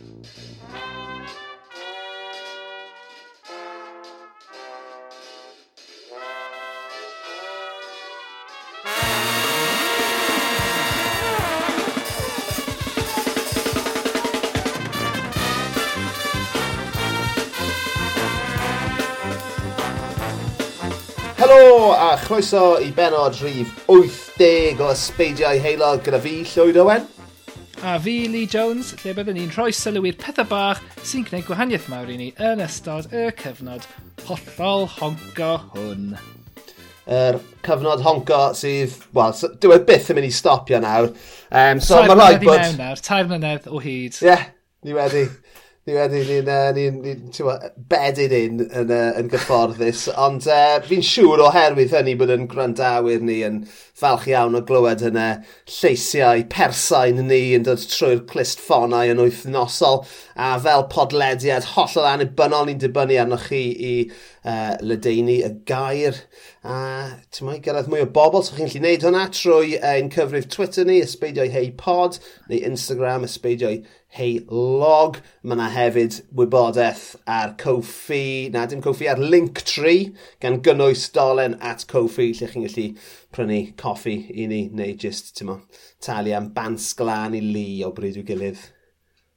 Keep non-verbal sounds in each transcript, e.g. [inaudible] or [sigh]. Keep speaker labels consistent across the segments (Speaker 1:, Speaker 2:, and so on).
Speaker 1: Helo a chroeso i benod rhif 80 o Ysbeidiau Heilog gyda fi, Llywyd Owen
Speaker 2: a fi Lee Jones, lle byddwn ni'n rhoi sylw i'r pethau bach sy'n gwneud gwahaniaeth mawr i ni yn ystod y cyfnod hollol honco hwn.
Speaker 1: Yr er cyfnod honco sydd, wel, dwi wedi byth yn mynd i stopio nawr. Um, so tair mlynedd bod...
Speaker 2: i mewn nawr, tair mlynedd o hyd.
Speaker 1: Ie, yeah, ni wedi. Ni wedi, ni'n uh, ni, ni, ni, bedyn un yn, uh, yn gyfforddus, ond uh, fi'n siŵr oherwydd hynny bod yn gwrandawyr ni yn falch iawn o glywed hynny. E, lleisiau persain ni yn dod trwy'r clist ffonau yn wythnosol a fel podlediad hollol anibynnol ni'n dibynnu arnoch chi i uh, ledeini y gair a ti'n mai gyrraedd mwy o bobl so chi'n gallu gwneud hwnna trwy ein cyfrif Twitter ni ysbeidio'i hei pod neu Instagram ysbeidio'i hei log mae yna hefyd wybodaeth ar Cofi na dim Cofi ar Linktree gan gynnwys dolen at Cofi lle chi'n gallu prynu coffi i ni, neu just, ti'n mo, talu am bans glan i li o bryd i'w gilydd.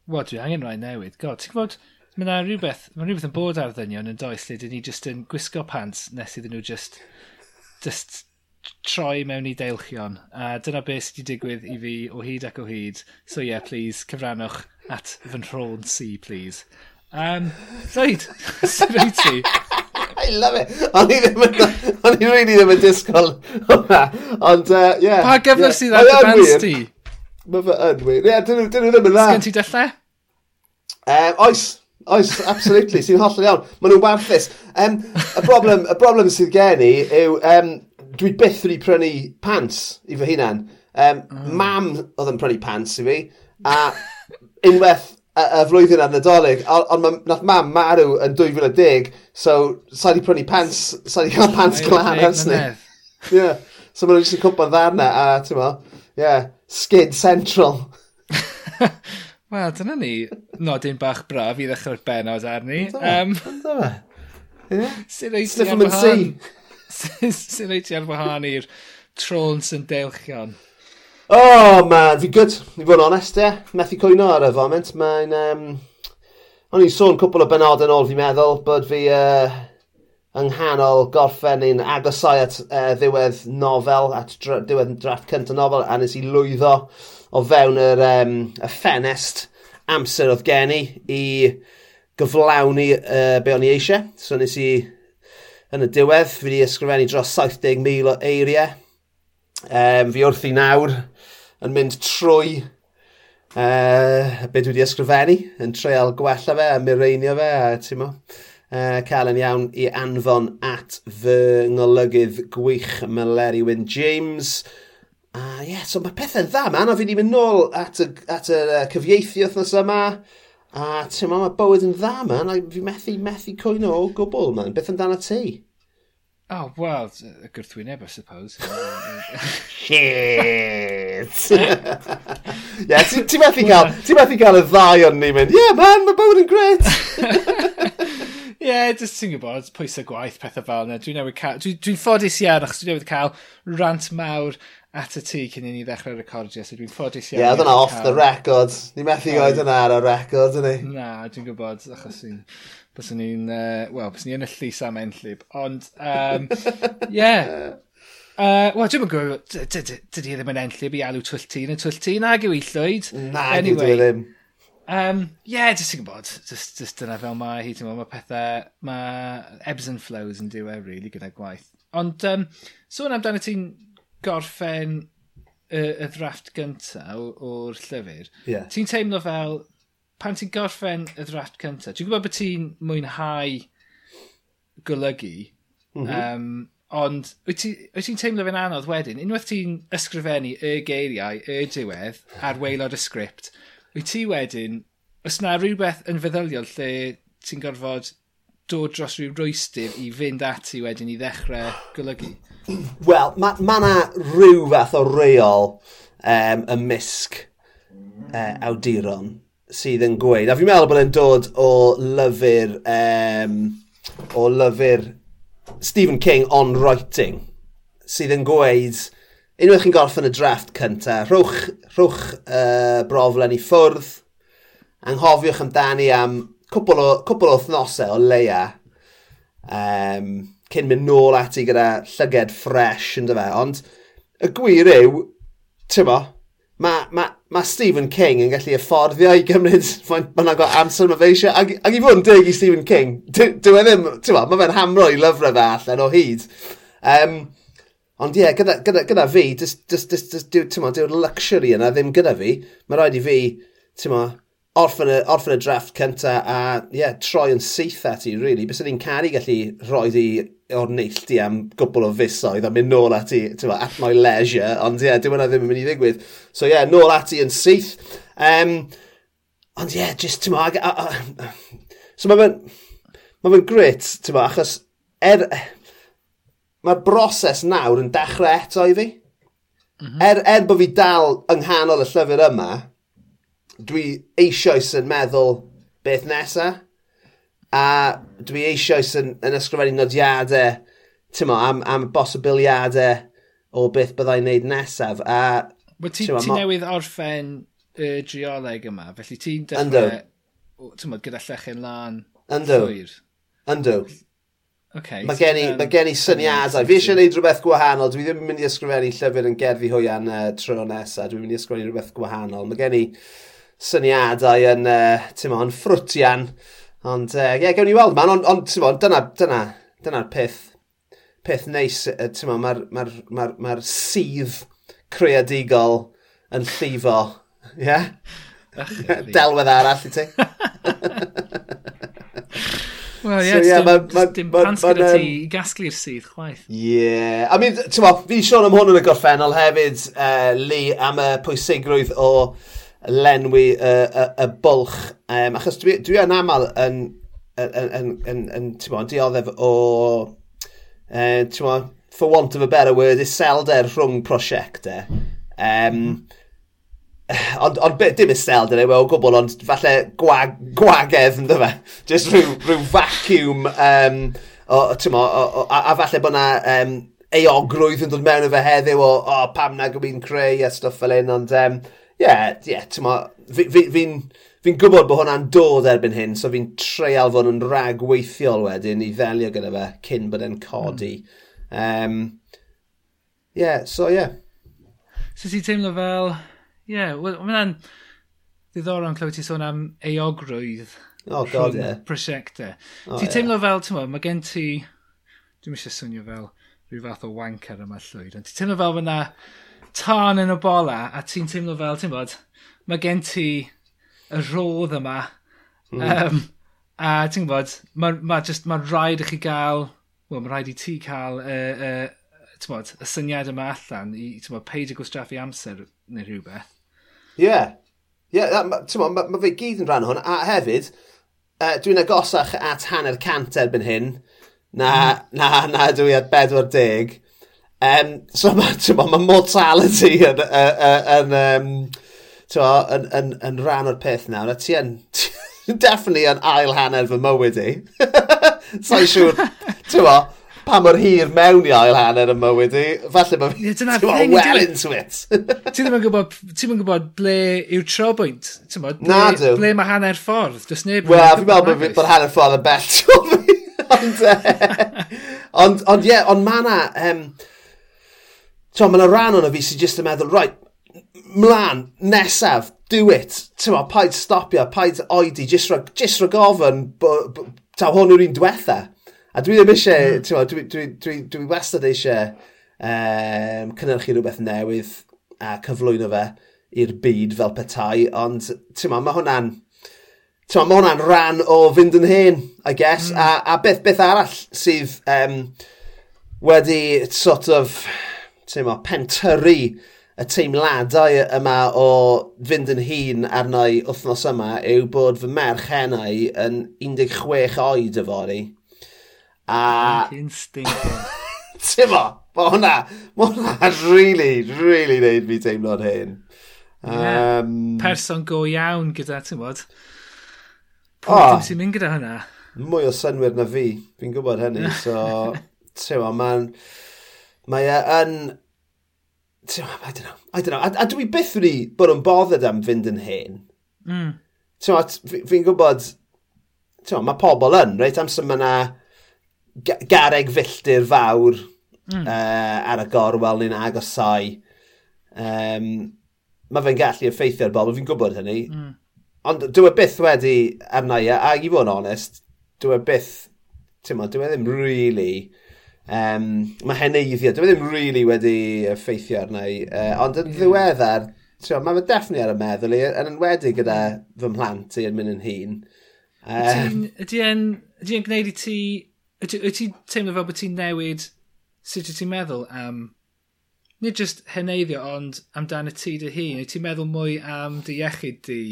Speaker 2: Wel, dwi angen rhaid newydd. God, ti'n gwybod, mae yna rhywbeth, mae rhywbeth yn bod ar ddynion yn does lle dyn ni just yn gwisgo pants nes iddyn nhw just, just troi mewn i deilchion. A dyna beth sydd wedi digwydd i fi o hyd ac o hyd. So yeah, please, cyfrannwch at fy nhrôn si, please. Um, right, sy'n rhaid ti?
Speaker 1: I love it. O'n i ddim yn... O'n i really ddim yn disgol. hwnna. Ond, uh, yeah.
Speaker 2: Pa gyfnod yeah. sydd ar dy bens ti?
Speaker 1: Mae fe yn wir. Ie, dyn nhw ddim yn dda.
Speaker 2: Sgen ti dylle?
Speaker 1: Um, oes. Oes, absolutely. Sy'n hollol iawn. Mae nhw'n warthus. Um, y broblem, y broblem sydd gen i yw... Um, dwi byth wedi prynu pants i fy hunan. Um, mm. Mam oedd yn prynu pants i fi. A unwaith y, y flwyddyn ar Nadolig, ond on, nath mam marw yn 2010, so sa di prynu pants, sa di cael pants glan ers ni. Yeah. So maen nhw'n jyst yn cwpa'n ddarna, a ti'n mo, yeah, skid central. [laughs]
Speaker 2: Wel, dyna ni nodyn bach braf i ddechrau'r benod arni. Um, Sy'n reit ti ar wahan... Sy'n reit ti ar wahan i'r trons yn deilchion?
Speaker 1: Oh man, fi gyd, i fod yn onest e, methu cwyno ar y foment, mae'n, um, o'n i'n sôn cwpl o benod yn ôl fi'n meddwl bod fi uh, yng nghanol gorffen un agosau at uh, ddiwedd nofel, at dra diwedd drafft cynt o nofel, a nes i lwyddo o fewn yr um, y ffenest amser oedd gen i i gyflawni uh, be o'n i eisiau. So nes i, yn y diwedd, fi wedi ysgrifennu dros 70,000 o eiriau. Um, fi wrth i nawr, yn mynd trwy uh, beth dwi wedi ysgrifennu, yn treol gwella fe, a mireinio fe, a ti'n mo, uh, cael yn iawn i anfon at fy ngolygydd gwych Meleri Wyn James. A uh, ie, yeah, so mae pethau'n dda, man, a fi wedi mynd nôl at y, at y uh, cyfieithu wythnos yma. A ti'n mo, mae bywyd yn dda, man, a fi methu, methu cwyno o gwbl, man. Beth amdano ti?
Speaker 2: Oh, wel, y gwrthwyneb, I suppose. [laughs]
Speaker 1: Shit! [laughs] Ie, ti'n methu cael, uh, ti'n methu cael y ddau o'n ni mynd, yeah man, mae bywyd yn gret!
Speaker 2: Ie, yeah, just ti'n gwybod, pwysau gwaith, pethau fel yna. Dwi'n newid cael, dwi'n dwi ffodus iawn achos dwi'n newid cael rant mawr at y tŷ cyn i ni ddechrau recordio, so dwi'n ffodus iawn.
Speaker 1: Ie, yeah, oedd yna off the record. Ni methu oed yna ar y record, yna.
Speaker 2: Na, dwi'n gwybod, achos dwi'n... Byswn ni'n, uh, wel, byswn ni'n yn y llys am enllib. Ond, um, yeah. Uh, Wel, dwi'n gwybod, dydy e ddim yn enllib i alw twyll tîn yn twyll tîn ag yw i llwyd.
Speaker 1: Na, anyway, dwi e ddim.
Speaker 2: Um, yeah, jyst ti'n gwybod, just, just dyna fel mae hi, ti'n gwybod, mae pethau, mae ebbs and flows yn diwe, really, gyda gwaith. Ond, um, sôn so amdano ti'n gorffen y, y ddrafft gyntaf o'r llyfr, yeah. ti'n teimlo fel pan ti'n gorffen y ddrafft cyntaf, ti'n gwybod bod ti'n mwynhau golygu, mm -hmm. um, ond wyt ti'n ti teimlo fe'n anodd wedyn, unwaith ti'n ysgrifennu y geiriau, y diwedd, ar weilod y sgript, wyt ti wedyn, os na rhywbeth yn feddyliol lle ti'n gorfod dod dros rhyw rwystyr i fynd ati wedyn i ddechrau golygu?
Speaker 1: Wel, mae ma yna rhyw fath o reol um, ymysg uh, awduron sydd yn gweud, a fi'n meddwl bod e'n dod o lyfr, um, o lyfr Stephen King on writing, sydd yn gweud, unwaith chi'n gorffen y drafft cyntaf, rhwch, rhwch uh, broflen i ffwrdd, anghofiwch amdani am cwbl o, cwbl o thnosau o leia, um, cyn mynd nôl ati gyda llyged ffres yn dyfa, ond y gwir yw, ti'n mo, mae ma mae Stephen King yn gallu efforddio i gymryd mae'n go amser mae fe eisiau. Ac, ac i fod yn deg i Stephen King, dwi e ddim, ti'n ma, mae fe'n hamro i lyfrau fe allan o hyd. Um, ond ie, yeah, gyda, gyda, gyda fi, dyw'r luxury yna ddim gyda fi. Mae rhaid i fi, ti'n ma, orffen y, orffen y drafft cynta a yeah, troi yn syth ati, really. Bys ni'n caru gallu rhoi di o'r neilltu am gwbl o fusoedd a mynd nôl ati, ti'n at my leisure, ond ie, yeah, dim hwnna ddim yn mynd i ddigwydd. So ie, yeah, nôl ati yn syth. Um, ond ie, yeah, just, ti'n ag... So mae fe'n... Mae fe'n grit, ti'n achos... Er, Mae'r broses nawr yn dechrau eto i fi. Mm -hmm. er, er bod fi dal yng nghanol y llyfr yma, dwi eisoes yn meddwl beth nesa, a dwi eisoes yn, yn ysgrifennu nodiadau, tymo, am, am bosibiliadau o beth byddai'n neud nesaf. A, Wel,
Speaker 2: ti, ti newydd orffen y uh, geoleg yma, felly ti'n dechrau, gyda llechyn lan
Speaker 1: Yndw. llwyr. Yndw. Okay, mae gen i, um, ma gen i syniadau. Fi eisiau gwneud rhywbeth gwahanol. Dwi ddim yn mynd i ysgrifennu llyfr yn gerddi hwyan uh, tro nesaf. Dwi'n mynd i ysgrifennu rhywbeth gwahanol. Mae gen i syniadau yn, uh, ti'n mo'n, ffrwtian. Ond, ie, uh, yeah, gewn ni weld man, ond, on, ti'n mo'n, dyna, dyna, dyna'r peth, peth neis, uh, ti'n mo'n, mae'r ma ma ma sydd creadigol yn llifo, ie? Yeah? [laughs] Delwedd arall i ti. [laughs]
Speaker 2: Wel, ie, yeah, so, dim pants gyda ti i gasglu'r sydd, chwaith.
Speaker 1: Ie. Yeah. I mean, ti'n fi siôn am hwn yn y gorffennol hefyd, uh, Lee, am y pwysigrwydd o lenwi y, y, y bwlch. Um, achos dwi, dwi yn aml yn, yn, yn, yn, yn bod, dioddef o, uh, mo, for want of a better word, iselder rhwng prosiectau. Um, ond on, dim iselder yw e o gwbl, ond falle gwag, gwagedd yn dyfa. Just rhyw, rhyw vacuum, um, o, mo, o, o, a, a falle bod na um, eogrwydd yn dod mewn efo heddiw o, o pam na gwybod creu a stwff fel un, ond um, yeah, yeah, tyma, fi'n fi, fi, fi, gwybod bod hwnna'n dod erbyn hyn, so fi'n treial fod yn ragweithiol wedyn i ddelio gyda fe cyn bod e'n codi. Mm. Um, yeah, so yeah.
Speaker 2: So ti'n teimlo fel, yeah, well, mae'n ddiddorol yn clywed ti sôn am eogrwydd
Speaker 1: oh, God, yeah.
Speaker 2: prosiectau. Oh, ti'n teimlo yeah. fel, ti'n meddwl, mae gen ti, dwi'n eisiau swnio fel rhyw fath o wanker yma llwyd, ond ti'n teimlo fel fyna, tân yn y bola a ti'n teimlo fel, ti'n bod, mae gen ti y rodd yma. Mm. Um, a ti'n bod, mae ma just, ma rhaid i chi gael, wel, mae rhaid i ti cael y, uh, y, bod, y syniad yma allan i ti'n bod, peidio gwastraffu amser neu rhywbeth.
Speaker 1: Ie. Yeah. Ie, yeah, mae ma fe gyd yn rhan hwn, a hefyd, uh, dwi'n agosach at hanner cant erbyn hyn, na, mm. na, na dwi at 40, Um, so mae ma, [laughs] ma mortality yn, yn, yn, um, yn, yn, yn rhan o'r peth nawr. A ti yn, [laughs] definitely yn ail hanner fy mywyd i. [laughs] Sa'i siŵr, ti'n mo, pa mor hir mewn i ail hanner y mywyd i. Falle mae fi, ti'n mo, well into it.
Speaker 2: ti ddim yn gwybod, ti ddim yn gwybod ble yw tro bwynt. Ti'n mo, ble, mae hanner ffordd. Does neb...
Speaker 1: Wel, fi'n meddwl bod hanner ffordd yn bell. Eh, ond, ond ie, ond mae na... Um, So, mae yna rhan o'n fi sy'n just yn meddwl, right, mlaen, nesaf, do it. Ti'n Tewa, paid stopio, paid oedi, just, rhag, just rhag ofyn, taw hwn yw'r un diwetha. A dwi ddim eisiau, mm. ti'n tewa, dwi, dwi, dwi, dwi wastad eisiau um, cynnyrchu rhywbeth newydd a cyflwyno fe i'r byd fel petai, ond ti'n tewa, mae hwnna'n, tewa, mae hwnna'n rhan o fynd yn hyn, I guess. Mm. A, a beth, beth arall sydd um, wedi sort of teimlo, pentyrru y teimladau yma o fynd yn hun arna i wythnos yma yw bod fy merch hennau yn 16 oed efori. A... Ti'n mo, mae hwnna, mae hwnna really, really neud fi teimlo'n hyn.
Speaker 2: Yeah,
Speaker 1: um,
Speaker 2: person go iawn gyda, ti'n bod? Pwy oh, sy'n mynd gyda hwnna?
Speaker 1: Mwy o synwyr na fi, fi'n gwybod hynny, so... [laughs] ti'n Timo, mae'n... Mae e yn... I don't know. I don't know. A, a dwi byth wedi bod yn bothered am fynd yn hen.
Speaker 2: Mm.
Speaker 1: Fi'n fi gwybod... Mae pobl yn, reit? Amser mae yna gareg filltir fawr mm. uh, ar y gorwel ni'n agosau. Um, mae fe'n gallu effeithio'r bobl, fi'n gwybod hynny. Mm. Ond dwi e byth wedi arna i, e, a i fod yn onest, dwi e byth, ti'n ma, dwi e ddim really Um, mae heneiddio, dwi e ddim really wedi effeithio arna i, uh, ond yn mm. ddiweddar, trio, mae fe defnyddio ar y meddwl i, yn enwedig gyda fy mhlant i yn mynd yn hun.
Speaker 2: Um, ydy e'n gwneud i ti, ydy ti'n teimlo fel bod ti'n newid sut ydy ti'n meddwl am, nid just heneiddio, ond amdano ti dy hun, ydy ti'n meddwl mwy am dy iechyd di?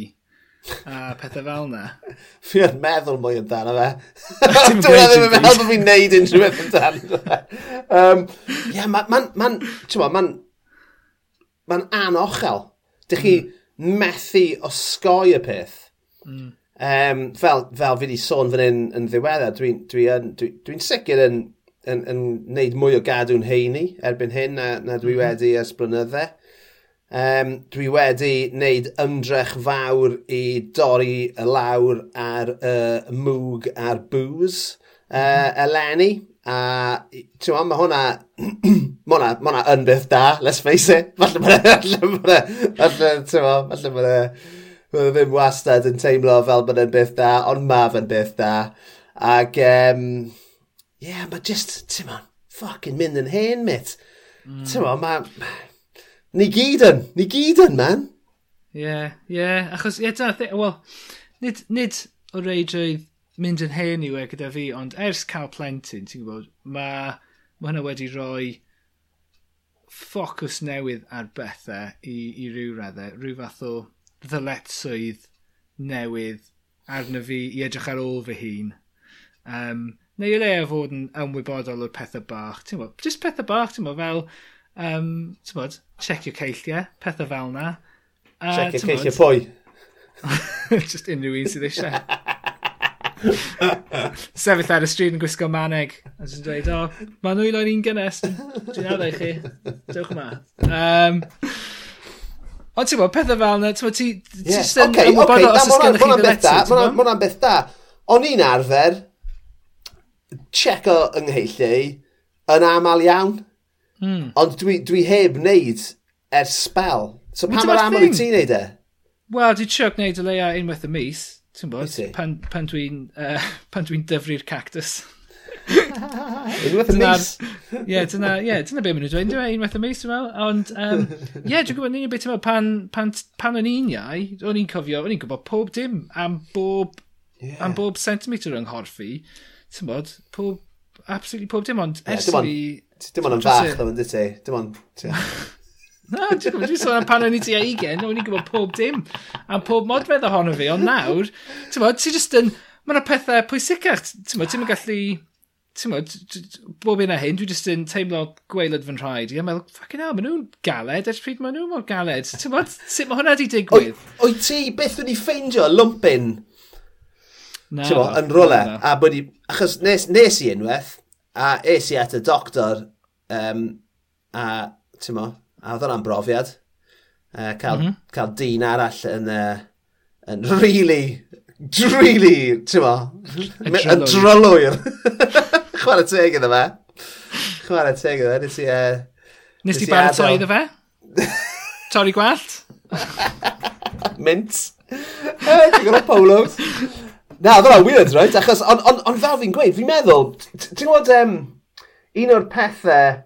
Speaker 2: a pethau fel na.
Speaker 1: Fi yn meddwl mwy amdano fe. [laughs] Dwi'n ddim yn meddwl bod fi'n neud unrhyw beth amdano fe. Um, yeah, mae'n ma, ma, ma, ma, ma anochel. Dych chi mm. methu osgoi y peth.
Speaker 2: Mm.
Speaker 1: Um, fel, fel fi wedi sôn fan hyn yn ddiweddar, dwi'n dwi dwi, dwi dwi sicr yn, yn, yn, yn neud mwy o gadw'n heini erbyn hyn na, na dwi hmm. wedi ers blynydde um, dwi wedi wneud ymdrech fawr i dorri y lawr ar y uh, mwg a'r bŵs uh, mhm. eleni. A ti'n ma, mae hwnna, [clears throat] mae hwnna, mae hwnna yn beth da, let's face it. [laughs] Falle mae hwnna, falle ti'n ma, falle mae hwnna ddim wastad yn teimlo fel bod yn beth da, ond mae fe'n beth da. Ac, um, yeah, mae just, ti'n ma, fucking mynd yn hen, mit. Mm. Ti'n ma, mae... Ni gyd yn. Ni gyd yn, man.
Speaker 2: Ie, yeah, ie. Yeah. Achos, ie, yeah, dyna, wel, nid, nid o reidrwydd mynd yn hen i we gyda fi, ond ers cael plentyn, ti'n gwybod, mae ma hwnna wedi rhoi ffocws newydd ar bethau i, i ryw raddau, rhyw fath o ddyletswydd newydd arno fi i edrych ar ôl fy hun. Um, neu i le fod yn ymwybodol o'r pethau bach, ti'n gwybod, just pethau bach, ti'n gwybod, fel Um, ti'n tybod, checio ceilliau, pethau fel na.
Speaker 1: Uh,
Speaker 2: checio
Speaker 1: ceilliau pwy? [laughs]
Speaker 2: Just unrhyw un sydd eisiau. Sefyll ar y stryd yn gwisgo maneg. A dwi'n dweud, o, oh, mae nhw lo'n un gynnes. Dwi'n adau i chi. Dewch yma. Um, Ond ti'n bod, pethau fel yna, ti'n bod, ti'n
Speaker 1: yeah. sy'n okay,
Speaker 2: ymwybodol
Speaker 1: okay.
Speaker 2: os oes gennych chi ddyletu.
Speaker 1: Mae hwnna'n beth da. O'n i'n arfer, checo yng Ngheillu, yn aml iawn.
Speaker 2: Mm.
Speaker 1: Ond dwi, dwi heb wneud ers spel. So
Speaker 2: pan
Speaker 1: mor aml
Speaker 2: i
Speaker 1: ti'n neud e?
Speaker 2: Wel, di trio gwneud y leia unwaith y mis, ti'n bod, pan, pan dwi'n uh, [laughs] pan dwi dyfru'r cactus. [laughs]
Speaker 1: unwaith y mis?
Speaker 2: Ie, yeah, dyna, yeah, dyna beth maen nhw'n dweud, dwi'n e? unwaith y mis, dwi'n meddwl. Ond, um, ie, yeah, dwi'n gwybod ni'n beth ti'n meddwl, pan, pan, pan o'n i'n iau, o'n i'n cofio, o'n i'n gwybod pob dim am bob, yeah. am bob centimetr yng Nghorffi. Ti'n bod, pob, absolutely pob dim, ond
Speaker 1: yeah,
Speaker 2: ers i...
Speaker 1: Dim ond yn fach ddo, ynddi ti? Dim ond... [laughs]
Speaker 2: Na, dwi'n sôn am pan o'n i ti eigen, o'n i'n gwybod pob dim. A pob modfedd ohono fi, ond nawr, ti'n bod, ti'n just yn... mae'n pethau pwysicach, ti'n bod, ti'n gallu... Ti'n bod, bob un a hyn, dwi'n just yn teimlo gweilod fy nhraed i, a meddwl, ffacin hell, maen nhw'n galed, ers pryd maen nhw mor galed. Ti'n bod, sut mae hwnna
Speaker 1: di
Speaker 2: digwydd?
Speaker 1: O'i ti beth wedi ffeindio lumpin,
Speaker 2: Na.
Speaker 1: Ti'n bod, yn rola. A bod i, achos nes, nes i unwaith, a es i at y doctor Um, a, ti'n mo, a oedd hwnna'n brofiad. Uh, cael, mm -hmm. cael dyn arall yn, uh, yn really, really, ti'n mo, yn
Speaker 2: drylwyr. [laughs]
Speaker 1: Chwarae teg iddo fe. Chwarae teg iddo fe. Nes i... Uh,
Speaker 2: nes
Speaker 1: i
Speaker 2: baratoi iddo fe? [laughs] Torri gwallt?
Speaker 1: Mint. Ti'n gwybod polos? Na, oedd hwnna'n weird, right? Achos, ond on, on fel fi'n gweud, fi'n meddwl, ti'n gwybod, um, un o'r pethau,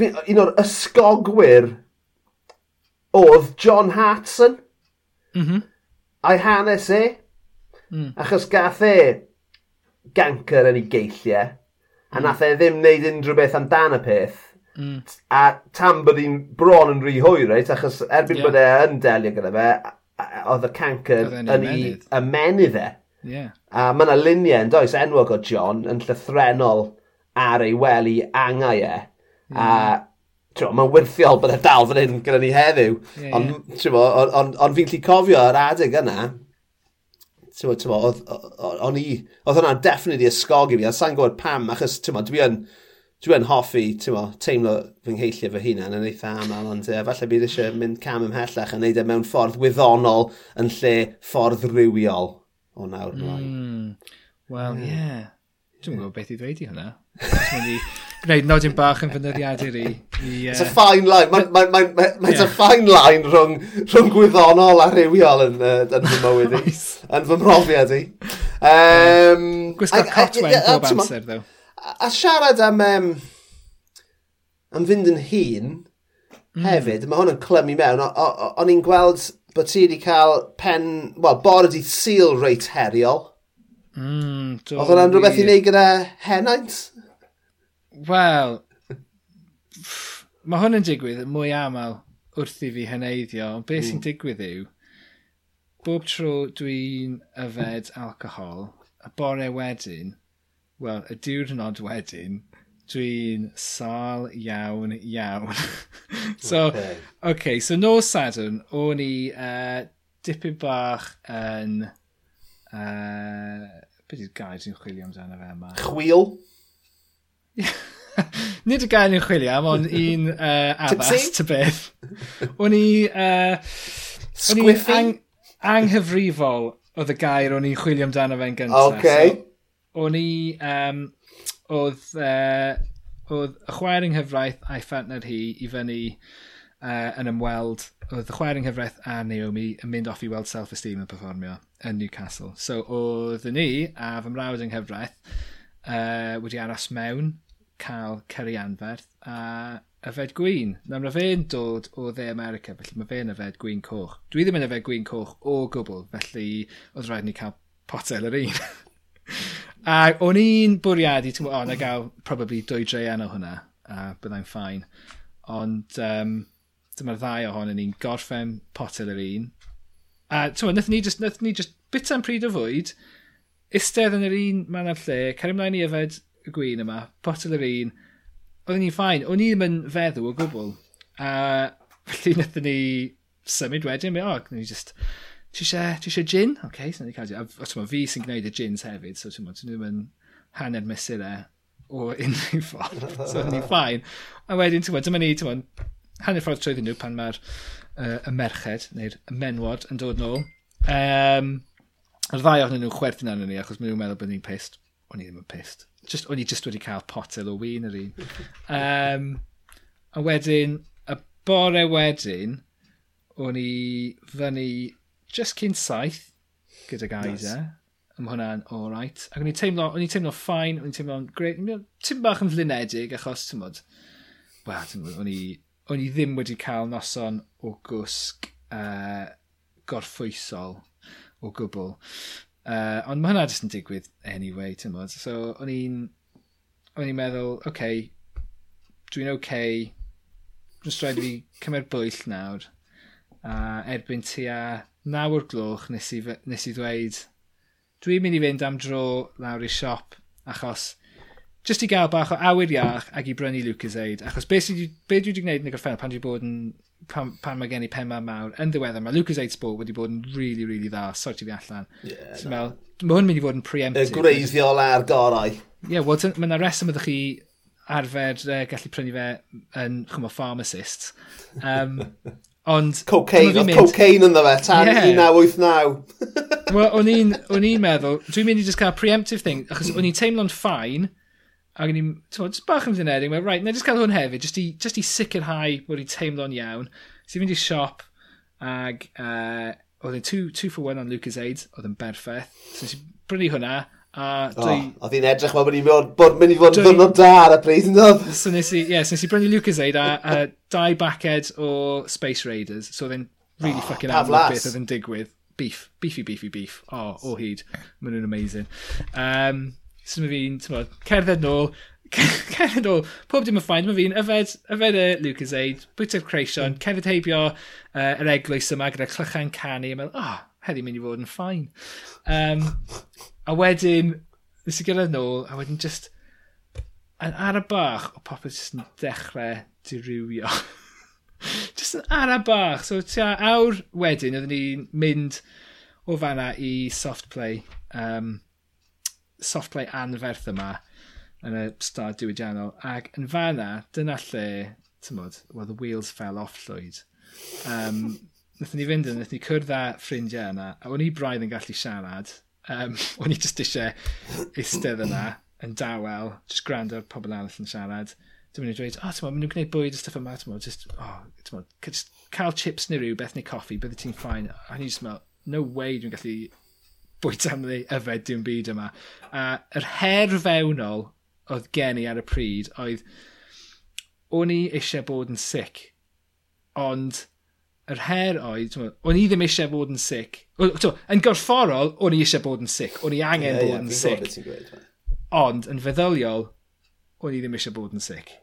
Speaker 1: un o'r ysgogwyr oedd John Hartson.
Speaker 2: Mm -hmm.
Speaker 1: A'i hanes e.
Speaker 2: Mm.
Speaker 1: Achos gath e ganker yn ei geilliau. A mm. nath e ddim wneud unrhyw beth amdan y peth.
Speaker 2: Mm.
Speaker 1: A tam bod hi'n bron yn rhy hwy, reit? Achos erbyn
Speaker 2: yeah.
Speaker 1: bod e yn delio gyda fe, oedd y
Speaker 2: canker
Speaker 1: yn ei
Speaker 2: ymenydd
Speaker 1: e.
Speaker 2: Yeah.
Speaker 1: A mae yna luniau yn does enwog o John yn llythrenol ar ei wely angau e. Mm. A mae'n wirthiol bod e dal fan hyn gyda ni heddiw.
Speaker 2: Yeah,
Speaker 1: ond yeah. on, on, on fi'n lli cofio yr adeg yna, ti'n ti'n o'n i, oedd hwnna'n definitely ysgog i fi, a sa'n gwybod pam, achos ti'n dwi yn, dwi yn hoffi, ti'n teimlo fy ngheillio fy hunan yn eitha aml, ond uh, falle bydd eisiau mynd cam ymhellach a wneud e mewn ffordd wyddonol yn lle ffordd rywiol o nawr mlaen.
Speaker 2: Mm. Wel, ie. Yeah. Dwi'n gwybod beth i ddweud i hwnna. [laughs] Gwneud nodyn bach yn fyndyddiadur i... i.
Speaker 1: It's a
Speaker 2: uh,
Speaker 1: fine line. Mae'n ma, ma, ma, ma,
Speaker 2: yeah.
Speaker 1: a fine line rhwng, rhwng gwyddonol a rhywiol yn, uh, yn fy mywyd i. yn fy mhrofiad i. Um,
Speaker 2: Gwisgo cotwen bob amser, ddew.
Speaker 1: A siarad am, um, am fynd yn hun mm. hefyd, mae hwn yn clymu mewn. O'n i'n gweld bod ti wedi cael pen... Wel, bore di syl reit heriol
Speaker 2: Mm,
Speaker 1: Oedd hwnna'n rhywbeth i wneud gyda henaint?
Speaker 2: Wel, mae hwn yn digwydd mwy aml wrth i fi hyneidio, ond beth mm. sy'n digwydd yw, bob tro dwi'n yfed alcohol, y bore wedyn, wel, y diwrnod wedyn, dwi'n sal iawn iawn. [laughs] so, okay. okay. so nos Sadwrn, o'n i uh, dipyn bach yn Uh, beth di'r gair sy'n chwilio amdano fe yma?
Speaker 1: Chwil? [laughs]
Speaker 2: Nid y gair ni'n chwilio am, ond un [laughs] uh, addas, ty beth. O'n i... Uh, o'n
Speaker 1: Squiffy?
Speaker 2: Ang anghyfrifol oedd y gair o'n i'n chwilio amdano fe'n gyntaf.
Speaker 1: Okay.
Speaker 2: So, o'n i... Um, oedd... Uh, oedd y chwaer yng nghyfraith a'i ffantner hi i fyny uh, yn ymweld. Oedd y chwaer yng nghyfraith a Naomi yn mynd off i weld self-esteem yn performio yn Newcastle. So oedd ni a fy mrawd yng nghyfraith uh, wedi aros mewn, cael Ceri anferth a yfed gwyn. Na mae fe'n dod o dde America, felly mae fe'n yfed gwyn coch. Dwi ddim yn yfed gwyn coch o gwbl, felly oedd rhaid ni cael potel yr un. [laughs] a o'n i'n bwriadu, ti'n gwybod, o, na gael probably dwy dreian o hwnna, a byddai'n ffain. Ond um, dyma'r ddau ohonyn ni'n gorffen potel yr un, A tywa, nath ni just, nath ni just bita'n pryd o fwyd, istedd yn yr un man ar lle, cario ymlaen i yfed y gwyn yma, potel yr un. Oedden ni'n ffain, o'n i ddim yn feddw o gwbl. A [laughs] felly nath ni symud wedyn, o, oh, ni just, ti eisiau, ti eisiau gin? Oce, okay, sy'n ni cael A a tywa, fi sy'n gwneud y gins hefyd, so tywa, ti ddim yn hanner mesurau o [laughs] unrhyw ffordd. so, ni'n ffain. A wedyn, tywa, dyma ni, tywa, hanner ffordd trwyddyn nhw pan mae'r uh, y merched, neu'r menwod, yn dod nôl. Um, yr ddau ohonyn nhw'n chwerthin arno ni, achos maen nhw'n meddwl bod ni'n pist. O'n i ddim yn pist. Just, o'n i just wedi cael potel o win yr un. Um, a wedyn, y bore wedyn, o'n i fyny just cyn saith gyda gaida. Nice. E, ym hwnna'n alright. Ac o'n i teimlo, o'n i teimlo ffain, o'n i teimlo'n great. Tim bach yn flinedig achos, ti'n bod, wel, o'n i o'n i ddim wedi cael noson o gwsg uh, gorffwysol o gwbl. Uh, ond mae hwnna jyst yn digwydd anyway, ti'n modd. So, o'n i'n... O'n i'n meddwl, oce, okay, dwi'n oce, okay, jyst rhaid i fi cymryd bwyll nawr. A uh, erbyn tua naw o'r gloch nes i, nes i ddweud, dwi'n mynd i fynd am dro lawr i siop achos jyst i gael bach o awyr iach ac i brynu Lucas Aid. Achos beth sy, be dwi wedi gwneud yn y gorffennol pan dwi bod yn pan, pan mae gen i penma mawr yn ddiweddar, mae Lucas Aid Sport wedi bod yn rili, really, really dda, sorti fi allan.
Speaker 1: Yeah,
Speaker 2: so, no. Mae hwn mynd i fod yn preemptive.
Speaker 1: Y gwreiddiol a'r gorau.
Speaker 2: Ie, yeah, well, mae yna reswm ydych chi arfer uh, gallu prynu fe yn, chwmw, pharmacist. Um, [laughs] Ond...
Speaker 1: Cocaine, oedd cocaine yn dda fe, tan
Speaker 2: yeah.
Speaker 1: 1989.
Speaker 2: Wel, [laughs] o'n i'n meddwl, dwi'n mynd i just cael preemptive thing, achos o'n i'n teimlo'n ffain, Ac o'n i'n, ti'n bach yn ddynedig, mae'n rhaid, na jyst cael hwn hefyd, just i, just i sicrhau bod i'n teimlo'n iawn. So i'n mynd i siop, ac uh, oedd yn two for one on Lucas Aid, oedd yn berffaith. So nes i brynu hwnna, a dwi...
Speaker 1: Oh, oedd hi'n edrych fel bod ni'n bod mynd i fod yn ddwrnod da ar y pryd yn dod.
Speaker 2: So nes i, yeah, so nes i brynu Lucas Aid a, a dau baced o Space Raiders, so oedd yn really oh, fucking amlwg beth oedd yn digwydd. Beef, beefy, beefy, beef. Oh, o hyd. Maen nhw'n amazing. Um, So mae fi'n, ti'n bod, cerdded nôl, [laughs] cerdded nôl, pob dim yn ffain, mae fi'n yfed, yfed y Lucas Aid, bwyta'r creision, hmm. cerdded heibio uh, yr eglwys yma gyda clychan canu, a meddwl, oh, heddi mynd i fod yn ffain. Um, a wedyn, nes i gyrraedd nôl, a wedyn just, yn ar y bach, o popeth jyst yn dechrau dirywio. [laughs] jyst yn ar y bach. So, tia awr wedyn, oedden ni'n mynd o fanna i soft play. Um, softplay anferth yma yn y stad diwydiannol. Ac yn fanna, dyna lle, ti'n modd, well, the wheels fell off llwyd. Um, [laughs] Nethon ni fynd yn, nethon ni cwrdd â ffrindiau yna, a o'n i braidd yn gallu siarad. Um, [laughs] o'n i just eisiau eistedd yna, yn dawel, just gwrando ar pobl arall yn siarad. Dwi'n mynd i dweud, o, oh, ti'n mynd nhw'n gwneud bwyd y stuff yma, ti'n mynd, just, oh, ti'n mynd, cael chips neu rhywbeth neu coffi, bydde ti'n ffain. A o'n just meddwl, no way dwi'n gallu bwyta amddi yfed dim byd yma. A yr her fewnol oedd gen i ar y pryd oedd o'n i eisiau bod yn sic. Ond yr her oedd, o'n i ddim eisiau bod yn sic. Yn gorfforol, o'n i eisiau bod yn sic. O'n i angen yeah, bod yeah, yn sick. Gweud, Ond yn feddyliol, o'n i ddim eisiau bod yn sic.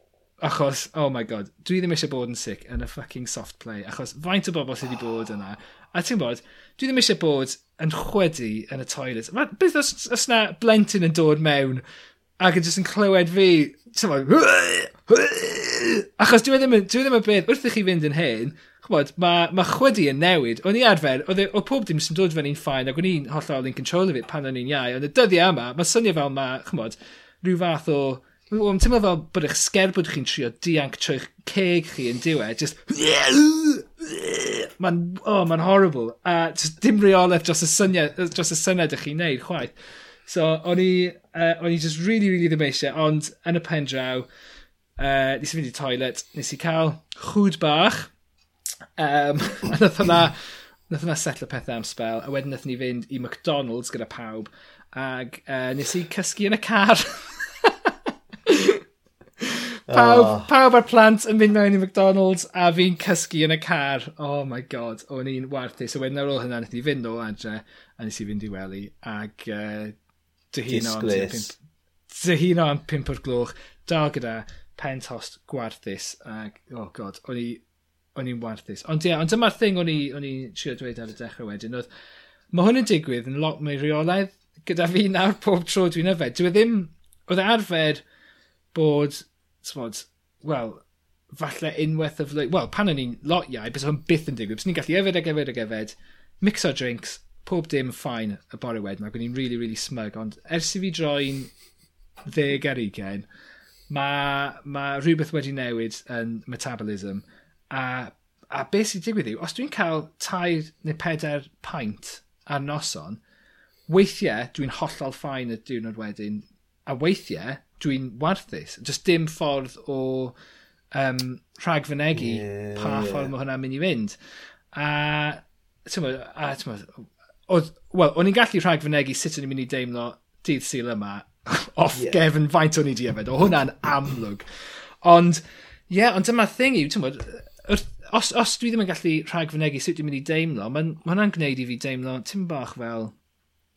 Speaker 2: Achos, oh my god, dwi ddim eisiau bod yn sic yn y fucking soft play. Achos faint o bobl sydd wedi bod yna. A ti'n bod, dwi ddim eisiau bod yn chwedu yn y toilet. Ma, beth os, os na blentyn yn dod mewn ac yn jyst yn clywed fi, ti'n tyma, achos dwi e ddim, dwi e ddim yn beth, wrth i chi fynd yn hyn, chwbod, mae ma chwedu yn newid. O'n i arfer, o e, pob dim sy'n dod fan i'n ffain ac o'n i'n hollol yn control fi pan o'n i'n iau, ond y dyddiau yma, mae swnio fel mae, chwbod, rhyw fath o... Wel, ti'n meddwl bod eich sgerbwyd chi'n trio dianc trwy'ch ceg chi yn diwedd, just... Mae'n oh, ma horrible. A dim reolaeth dros y syniad, dros y syniad ych chi'n neud, chwaith. So, o'n i, uh, o'n i just really, really ddim eisiau, ond yn y pen draw, uh, nes i fynd i toilet, nes i cael chwd bach, um, [laughs] a nath hwnna, nath hwnna setlo pethau am spel, a wedyn nath ni fynd i McDonald's gyda pawb, ag uh, nes i cysgu yn y car. [laughs] Pawb, oh. pawb ar plant yn mynd mewn i McDonald's a fi'n cysgu yn y car. Oh my god, o'n i'n warthu. So wedyn ar ôl hynna, nes i fynd o adre a nes i fynd i wely ag uh, dyhuno am pimp, dyhuno am pimp o'r gloch. Da gyda pen tost gwarthus ag, oh god, o'n i o'n i'n warthus. Ond ie, yeah, ond dyma'r thing o'n i'n trio dweud ar y dechrau wedyn, oedd mae hwn yn digwydd yn lot mwy reolaidd gyda fi nawr pob tro dwi'n yfed. Dwi e ddim, oedd e arfer bod t'mod, wel, falle unwaith y flwyddyn... Wel, pan o'n i'n lot iau, bys o'n byth yn digwydd. Bys ni'n gallu yfed ag yfed ag yfed, mix o drinks, pob dim ffain y bore wedyn. Ac o'n i'n really, really smug. Ond ers i fi droi'n ddeg ar ugen, mae ma rhywbeth wedi newid yn metabolism. A, a beth sy'n digwydd yw, os dwi'n cael tair neu pedair paint ar noson, weithiau dwi'n hollol ffain y diwrnod wedyn, a weithiau dwi'n warthus. Just dim ffordd o um, rhag fynegu yeah, pa yeah. ffordd mae hwnna'n mynd i fynd. A, tyma, a tyma, oedd, wel, o'n i'n gallu rhag fynegu sut o'n i'n mynd i deimlo dydd syl yma [laughs] off yeah. gefn faint o'n i di yfed. O hwnna'n amlwg. Ond, ie, yeah, ond dyma thing yw, tyma, os, os dwi ddim yn gallu rhag fynegu sut dwi'n mynd i deimlo, mae hwnna'n gwneud i fi deimlo tim bach fel,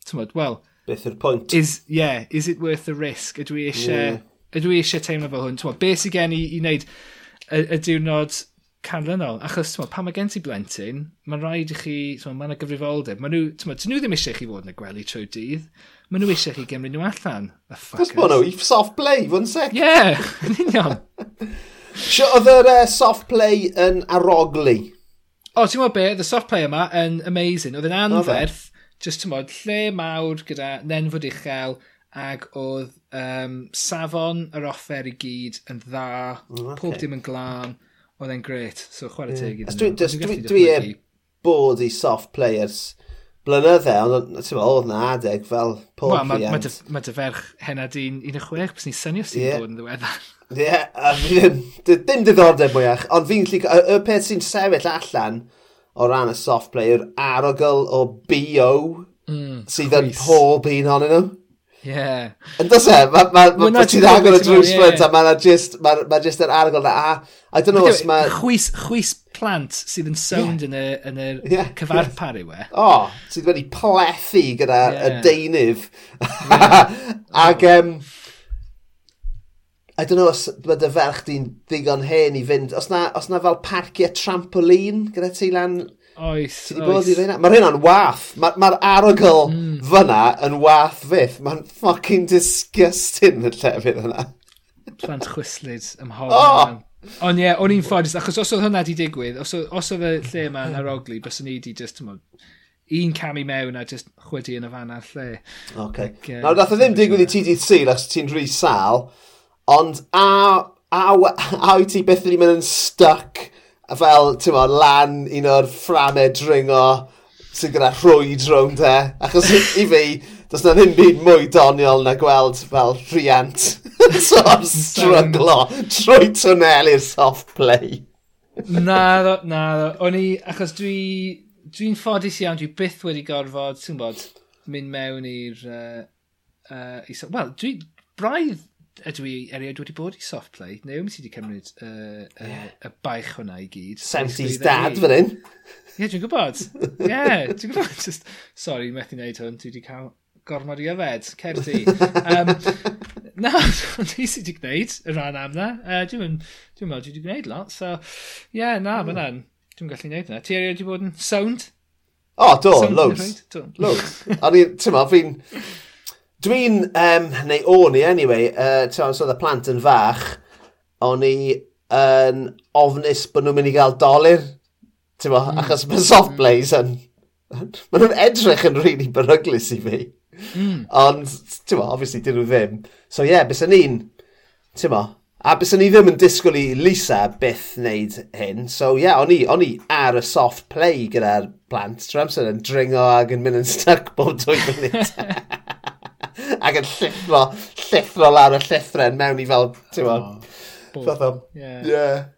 Speaker 2: tyma, wel,
Speaker 1: Beth yw'r pwynt?
Speaker 2: Is, yeah, is it worth the risk? Ydw i eisiau, yeah. ydw i eisiau teimlo fel hwn? Twa, beth sydd gen i i wneud y, y diwrnod canlynol? Achos twa, pan mae gen ti blentyn, mae'n rhaid i chi, twa, mae yna gyfrifoldeb. Mae nhw, twa, nhw ddim eisiau chi fod yn y gwely trwy dydd. Mae nhw eisiau chi gymryd nhw allan.
Speaker 1: Cos bod nhw i soft play, fwn yn sec.
Speaker 2: Yeah, [laughs] yn union. [laughs]
Speaker 1: Sio, oedd yr uh, soft play yn aroglu?
Speaker 2: O, ti'n gwybod be, the soft play yma yn amazing. Oedd yn e? anferth, Just tymod, lle mawr gyda nenfod uchel ac oedd um, safon yr offer i gyd yn dda, oh, okay. pob dim yn glân, oedd e'n gret, so chwarae teg yeah. iddyn
Speaker 1: nhw. Dwi, e bod i soft players blynydde, ond ti'n meddwl, oedd na adeg fel pob well, client.
Speaker 2: Mae ma, ma, dy, ma dy ferch hena di'n 16, bys ni'n synio sy'n yeah. bod yn ddiweddar.
Speaker 1: Ie, yeah, a fi [laughs] ddim diddordeb mwyach, ond fi'n lli... Y, y peth sy'n sefyll allan, o ran y soft play yw'r arogl o BO mm, sydd yn pob un honyn nhw.
Speaker 2: Yeah.
Speaker 1: Yn dos e, mae ma, ma, ma ti'n agor y drws ffrynt a mae'n just, ma, ma just yr arogl na a, I don't know os mae...
Speaker 2: Chwys, chwys plant sydd yn sound yn yeah. y, yn y yeah. cyfarpar yw e.
Speaker 1: O, sydd wedi plethu gyda yeah. y deunydd. Yeah. Ac, um, I don't know os bydd bydde ferch di'n ddigon hen i fynd. Os na, os na fel parciau trampolin gyda ti lan...
Speaker 2: Oes,
Speaker 1: ti oes. Mae'r hynna'n wath. Mae'r ma, arogl mm. fyna yn wath fydd. Mae'n fucking disgusting y lle fydd yna.
Speaker 2: Plant chwislyd ym
Speaker 1: hon.
Speaker 2: Oh! Ond ie, yeah, o'n i'n ffodus, achos os oedd hwnna di digwydd, os, os oedd y lle yma'n yn aroglu, bys ni di just, mod, un cam i mewn a just chwedi yn y fan ar lle.
Speaker 1: Okay.
Speaker 2: Like, uh,
Speaker 1: Nawr, dath o ddim digwydd i TDC, achos ti'n rhy sal, Ond a, a, [laughs] a wyt ti beth wedi mynd yn stuck fel, ti'n mo, lan un o'r fframau dringo sy'n gyda rhwyd rownd e. Achos i fi, does na ddim byd mwy doniol na gweld fel rhiant. [laughs] so am stryglo trwy twnel i'r soft play.
Speaker 2: na, ddo, na, ddo. O'n i, achos dwi, dwi'n ffodus iawn, dwi byth wedi gorfod, ti'n bod, mynd mewn i'r... Uh, uh, Wel, dwi braidd ydw i erioed wedi bod i soft play? Neu wy'n ti wedi cymryd y uh, uh, yeah. y baich hwnna i gyd?
Speaker 1: 70s dad fan hyn.
Speaker 2: Ie, dwi'n gwybod. Ie, yeah, dwi'n gwybod. Just, sorry, methu wneud hwn. Dwi wedi cael gormod i yfed. Cerdi. Um, na, [laughs] dwi sydd wedi gwneud y rhan am na. Uh, dwi'n dwi meddwl dwi wedi gwneud lot. So, ie, yeah, na, mm. mae'n Dwi'n gallu gwneud yna. Ti erioed wedi bod yn sound?
Speaker 1: O, oh, do,
Speaker 2: sound
Speaker 1: loads. Loads. O'n i'n, ti'n ma, fi'n Dwi'n, um, neu o'n i anyway, uh, ti'n so oedd y plant yn fach, o'n i yn uh, ofnus bod nhw'n mynd i gael dolir, ti'n mm. achos mae soft hmm. plays yn... Mae nhw'n edrych yn rili really beryglus i fi.
Speaker 2: Mm.
Speaker 1: Ond, ti'n mo, obviously, dyn nhw ddim. So, ie, yeah, bys yn un, ti'n mo, a bys yn i ddim yn disgwyl i Lisa byth wneud hyn. So, ie, yeah, o'n i, o'n i ar y soft play gyda'r plant. Trwy amser yn dringo ac yn mynd yn stuck bob dwy munud. [laughs] [laughs] ac yn llithro, llithro lawr y llithren mewn i fel, ti'n gwybod,
Speaker 2: oh,
Speaker 1: fath o, yeah,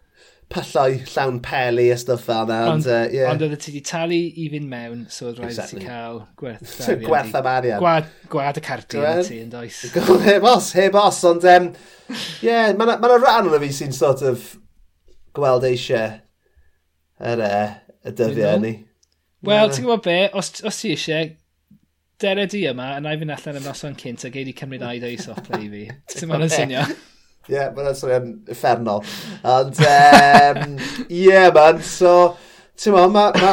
Speaker 1: pyllau llawn peli a stuff fel yna.
Speaker 2: Ond
Speaker 1: uh, yeah.
Speaker 2: on oedd ti wedi talu i fynd mewn, so oedd rhaid
Speaker 1: exactly.
Speaker 2: ti cael gwerth [laughs]
Speaker 1: Gwerth am arian.
Speaker 2: Gwad, gwad y
Speaker 1: cardiau
Speaker 2: yeah. ti, yn does.
Speaker 1: heb os, heb os, ond, um, yeah, mae yna ma rhan o'n fi sy'n sort of gweld eisiau yr er, uh, y dyddiau ni.
Speaker 2: Wel, ti'n gwybod be, os, os ti eisiau Dere di yma, a na i fynd allan y noson cynt a gei di cymryd aid o'i soft play fi. Ti'n ma'n synio?
Speaker 1: Ie, yeah, mae'n swnio'n effernol. Ond, um, yeah, [laughs] man, so, ti'n ma, ma, ma,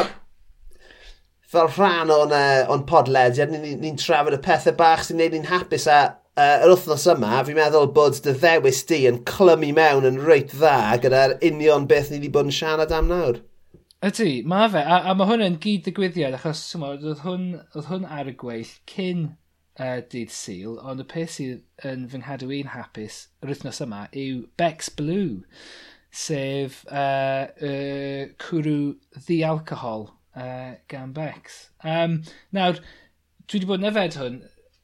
Speaker 1: fel rhan o'n, uh, on podlediad, ni'n ni, ni trafod y pethau bach sy'n neud ni'n hapus a uh, yr wythnos yma, fi'n meddwl bod dy ddewis di yn clymu mewn yn reit dda gyda'r union beth ni wedi bod yn siarad am nawr.
Speaker 2: Ydy, mae fe. A, a mae hwn yn gyd digwyddiad, achos tymod, oedd hwn, oedd hwn ar y gweill cyn uh, dydd syl, ond y peth sydd yn fy nghadw i'n hapus yr wythnos yma yw Bex Blue, sef uh, uh, cwrw ddi-alcohol uh, gan Bex. Um, nawr, dwi wedi bod yn yfed hwn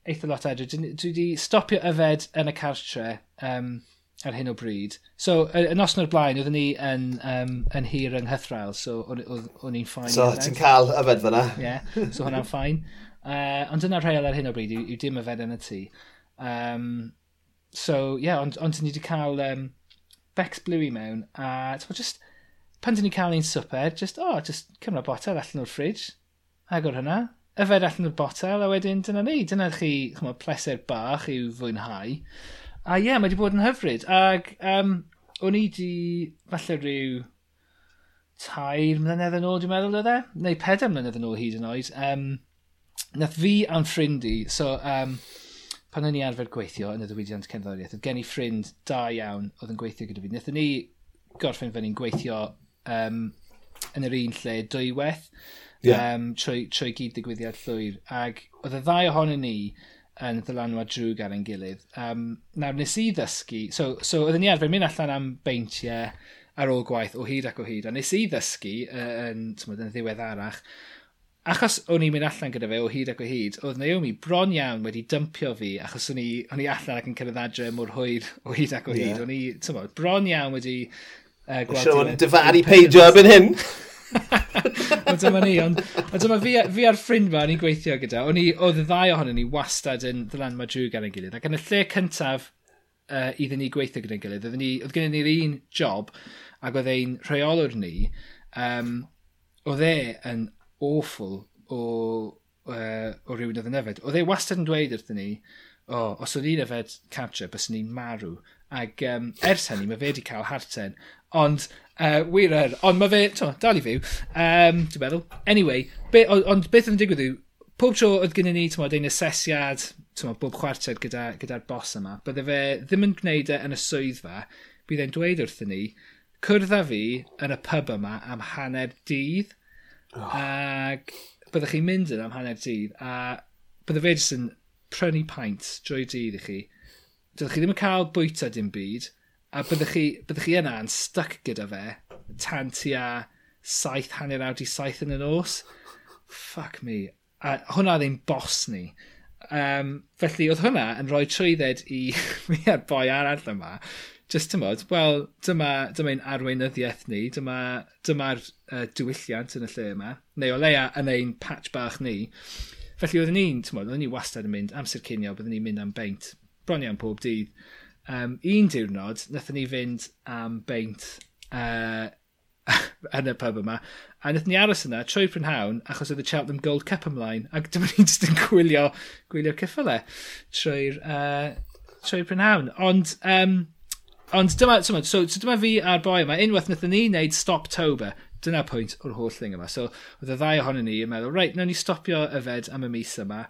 Speaker 2: eitha lot edrych. Dwi wedi stopio yfed yn y cartre um, ar hyn o bryd. So, y noson o'r blaen, oeddwn ni yn, um, yn hir yng Nghythrael, so o'n i'n ffain.
Speaker 1: So, ti'n cael yfed fyna?
Speaker 2: Ie, yeah, so hwnna'n [laughs] ffain. Uh, ond dyna'r rheol ar hyn o bryd, yw, yw dim yfed yn y tŷ. Um, so, ie, yeah, ond, ond ni wedi cael um, Bex Blue i mewn, a so, just, pan dyn ni cael ein swper, just, oh, just cymryd botel allan o'r ffridge, agor hynna, yfed allan o'r botel, a wedyn dyna ni, dyna chi, chymod, pleser bach i'w fwynhau. A ie, yeah, mae wedi bod yn hyfryd. Ac um, o'n i di falle rhyw tair mlynedd yn ôl, dwi'n meddwl oedd e? Neu pedair mlynedd yn ôl hyd yn oed. Um, nath fi a'n ffrind i, so um, pan o'n i arfer gweithio yn y ddiwydiant cerddoriaeth, oedd gen i ffrind da iawn oedd yn gweithio gyda fi. Nethon ni gorffen fan ni'n gweithio um, yn yr un lle dwywaith
Speaker 1: yeah.
Speaker 2: um, trwy, trwy gyd digwyddiad llwyr. Ac oedd y ddau ohonyn ni yn ddylanwad drwg ar ein gilydd. Um, nawr, nes i ddysgu... So, so oedden ni arfer mynd allan am beintiau ar ôl gwaith o hyd ac o hyd, a nes i ddysgu uh, yn, tymod, yn ddiweddarach, achos o'n i'n mynd allan gyda fe o hyd ac o hyd, oedd Naomi bron iawn wedi dympio fi, achos o'n i, o'n i allan ac yn cyrraedd adre mor hwyr o hyd ac o hyd.
Speaker 1: Yeah.
Speaker 2: O'n i, tymod, bron iawn wedi... Uh, gweld... Siarad
Speaker 1: yn dyfaru peidio erbyn hyn. [laughs]
Speaker 2: Wel dyma ni, ond on dyma fi, fi a'r ffrind ma ni'n gweithio gyda, o'n i, oedd y ddau ohonyn ni wastad yn ddylan ma drwy gan ein gilydd, ac yn y lle cyntaf uh, iddyn ni gweithio gyda'n gilydd, oedd, ni, oedd gen ni'r un job, ac oedd ein rheolwr ni, um, oedd e yn awful o, uh, o rhywun oedd yn yfed. Oedd e wastad yn dweud wrthyn ni, o, oh, os o'n i'n yfed cartre, bys ni'n marw. Ac um, ers hynny, mae fe wedi cael harten Ond, uh, wir er. Ond mae fe, to, dal i fyw, um, dwi'n meddwl. Anyway, be, ond, ond beth yn digwydd yw, pob tro oedd gyda ni, ti'n ein asesiad, ti'n bob chwarter gyda'r gyda, bos yma, bydde fe ddim yn gwneud e yn y swyddfa, bydd e'n dweud wrthyn ni, cwrdd â fi yn y pub yma am hanner dydd, oh. ac byddwch chi'n mynd yn am hanner dydd, a bydde fe jyst yn prynu paint drwy dydd i chi. Dydych chi ddim yn cael bwyta dim byd, a byddwch chi, byddwch chi yna yn stuck gyda fe tan tua saith hanner awd i saith yn y nos. Fuck me. A hwnna ddim bos ni. Um, felly oedd hwnna yn rhoi trwydded i [laughs] mi a'r boi arall yma. Just tymod, wel, dyma, dyma ein arweinyddiaeth ni, dyma'r dyma, uh, diwylliant yn y lle yma, neu o leia yn ein patch bach ni. Felly oedden ni'n, tymod, oedden ni wastad yn mynd amser cinio, byddwn ni'n mynd am beint, bron iawn pob dydd um, un diwrnod, wnaethon ni fynd am beint uh, [laughs] yn y pub yma, a wnaethon ni aros yna trwy prynhawn achos oedd y Cheltenham Gold Cup ymlaen, ac [laughs] dyma ni'n just yn gwylio, gwylio cyffylau trwy'r uh, trwy prynhawn. Ond, um, ond dyma, dyma, so, so dyma fi a'r boi yma, unwaith wnaethon ni wneud Stoptober, dyna pwynt o'r holl thing yma. So, oedd y ddau ohonyn ni yn meddwl, reit, nawn ni stopio yfed am y mis yma,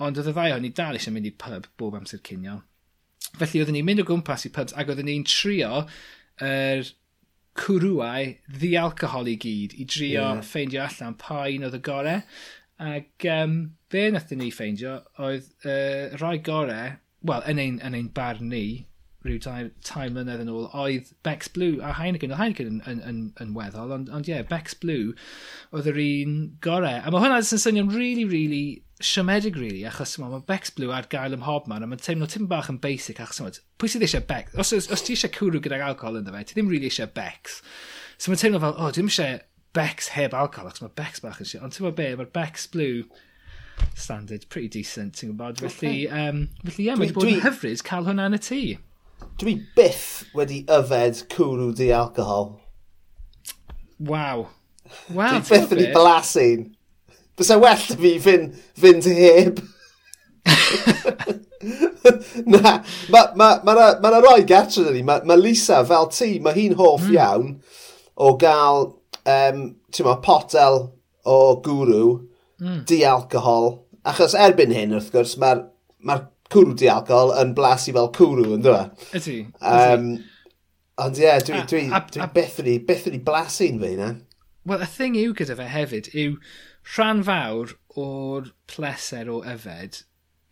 Speaker 2: ond oedd y ddau ohonyn ni dal eisiau mynd i pub bob amser cinion. Felly oedden ni'n mynd o gwmpas i pubs ac oedden ni'n trio yr er cwrwau ddi-alcohol i gyd i drio yeah. ffeindio allan pa un oedd y gorau. Ac um, be wnaethon ni ffeindio oedd uh, rai gorau, wel, yn ein, yn ein bar ni, rhyw tai mlynedd yn ôl, oedd Bex Blue a Heineken. Oedd Heineken yn, yn, yn, yn weddol, ond, ond yeah, Bex Blue oedd yr un gorau. A mae hwnna yn swnio'n really, really siomedig really, achos mae Bex Blue ar gael ym hobman, a mae'n teimlo tim bach yn basic, achos ma, pwy sydd eisiau Bex? Os, os, os ti eisiau cwrw gyda'r alcohol ynddo fe, ti ddim really eisiau Bex. So mae'n teimlo fel, o, oh, ddim eisiau Bex heb alcohol, achos mae Bex bach yn eisiau. Ond ti'n meddwl be, mae'r Bex Blue standard pretty decent, ti'n gwybod? Felly, okay. um, felly ie, yeah, wedi bod yn hyfryd cael hwnna yn y tŷ.
Speaker 1: Dwi byth wedi yfed cwrw di alcohol.
Speaker 2: Waw. Wow,
Speaker 1: dwi byth wedi blasu'n. Bysa well fi fynd, fynd heb. [laughs] na, mae ma, ma, na, ma na roi gartre dyn ni. Mae ma Lisa, fel ti, mae hi'n hoff mm. iawn o gael, um, ma, potel o gwrw, mm. di-alcohol. Achos erbyn hyn, wrth gwrs, mae'r ma, cwrw di-alcohol yn blasu fel cwrw, yn dweud?
Speaker 2: Ydy.
Speaker 1: Um, Ond ie, yeah, dwi, dwi, dwi, dwi byth yn ei blasu fi, na?
Speaker 2: Wel, y thing yw gyda fe hefyd yw rhan fawr o'r pleser o yfed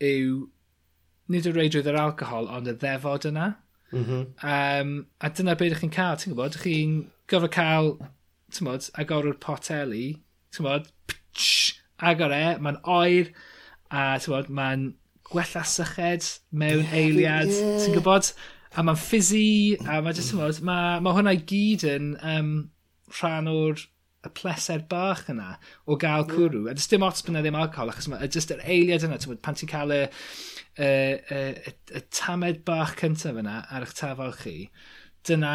Speaker 2: yw nid o reidrwydd yr alcohol, ond y ddefod yna. Mm -hmm. um, a dyna beth ydych chi'n cael, ti'n gwybod? Ydych chi'n gofod cael, ti'n gwybod, agorw'r poteli, ti'n gwybod, agor e, mae'n oer, a ti'n gwybod, mae'n gwella syched mewn eiliad, yeah. ti'n gwybod? A mae'n ffizi, a mae jyst, ti'n gwybod, mae ma hwnna i gyd yn um, rhan o'r y pleser bach yna o gael cwrw. Yeah. A dys dim ots pan ddim alcohol, achos mae jyst yr eiliad yna, ti'n pan ti'n cael y, y, y, y, y tamed bach cyntaf yna ar eich tafel chi, dyna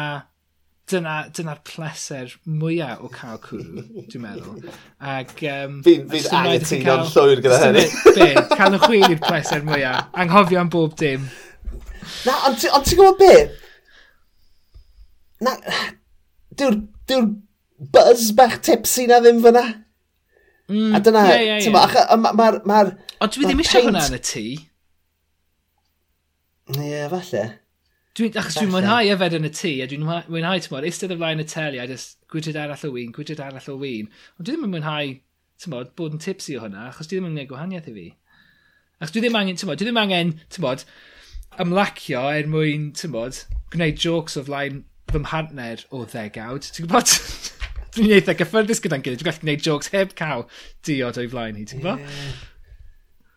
Speaker 2: dyna'r dyna pleser mwyaf o cael cwrw, dwi'n meddwl. Ac, um,
Speaker 1: fi'n fi angytuno'n llwyr gyda hynny.
Speaker 2: Be, cael y chwil i'r pleser mwyaf, anghofio am bob dim.
Speaker 1: Na, ond ti'n gwybod be? Na, [sighs] dyw'r dyw buzz bach tipsy na ddim fyna. Mm, a dyna, yeah, yeah, yeah. mae'r... Ma, ma,
Speaker 2: o, dwi ddim eisiau hwnna yn y tŷ.
Speaker 1: Ie, yeah, falle.
Speaker 2: Dwi, achos dwi'n mwynhau yfed yn y tŷ, a dwi'n mwynhau, ti'n tymod, eistedd y flaen y teli, a just gwydred arall o wyn, gwydred arall o wyn. Ond dwi ddim yn mwynhau, ti'n tymod, bod yn tipsy o hwnna, achos dwi ddim yn gwneud gwahaniaeth i fi. Achos dwi ddim angen, tymod, dwi ddim angen, tymod, ymlacio er mwyn, tymod, gwneud jokes o flaen fy mhartner o ddegawd. Ti'n gwybod? [laughs] Dwi'n eitha gyffyrddus gyda'n gilydd. Dwi'n gallu gwneud jokes heb cael diod o'i flaen hi, ti'n gwybod? Yeah.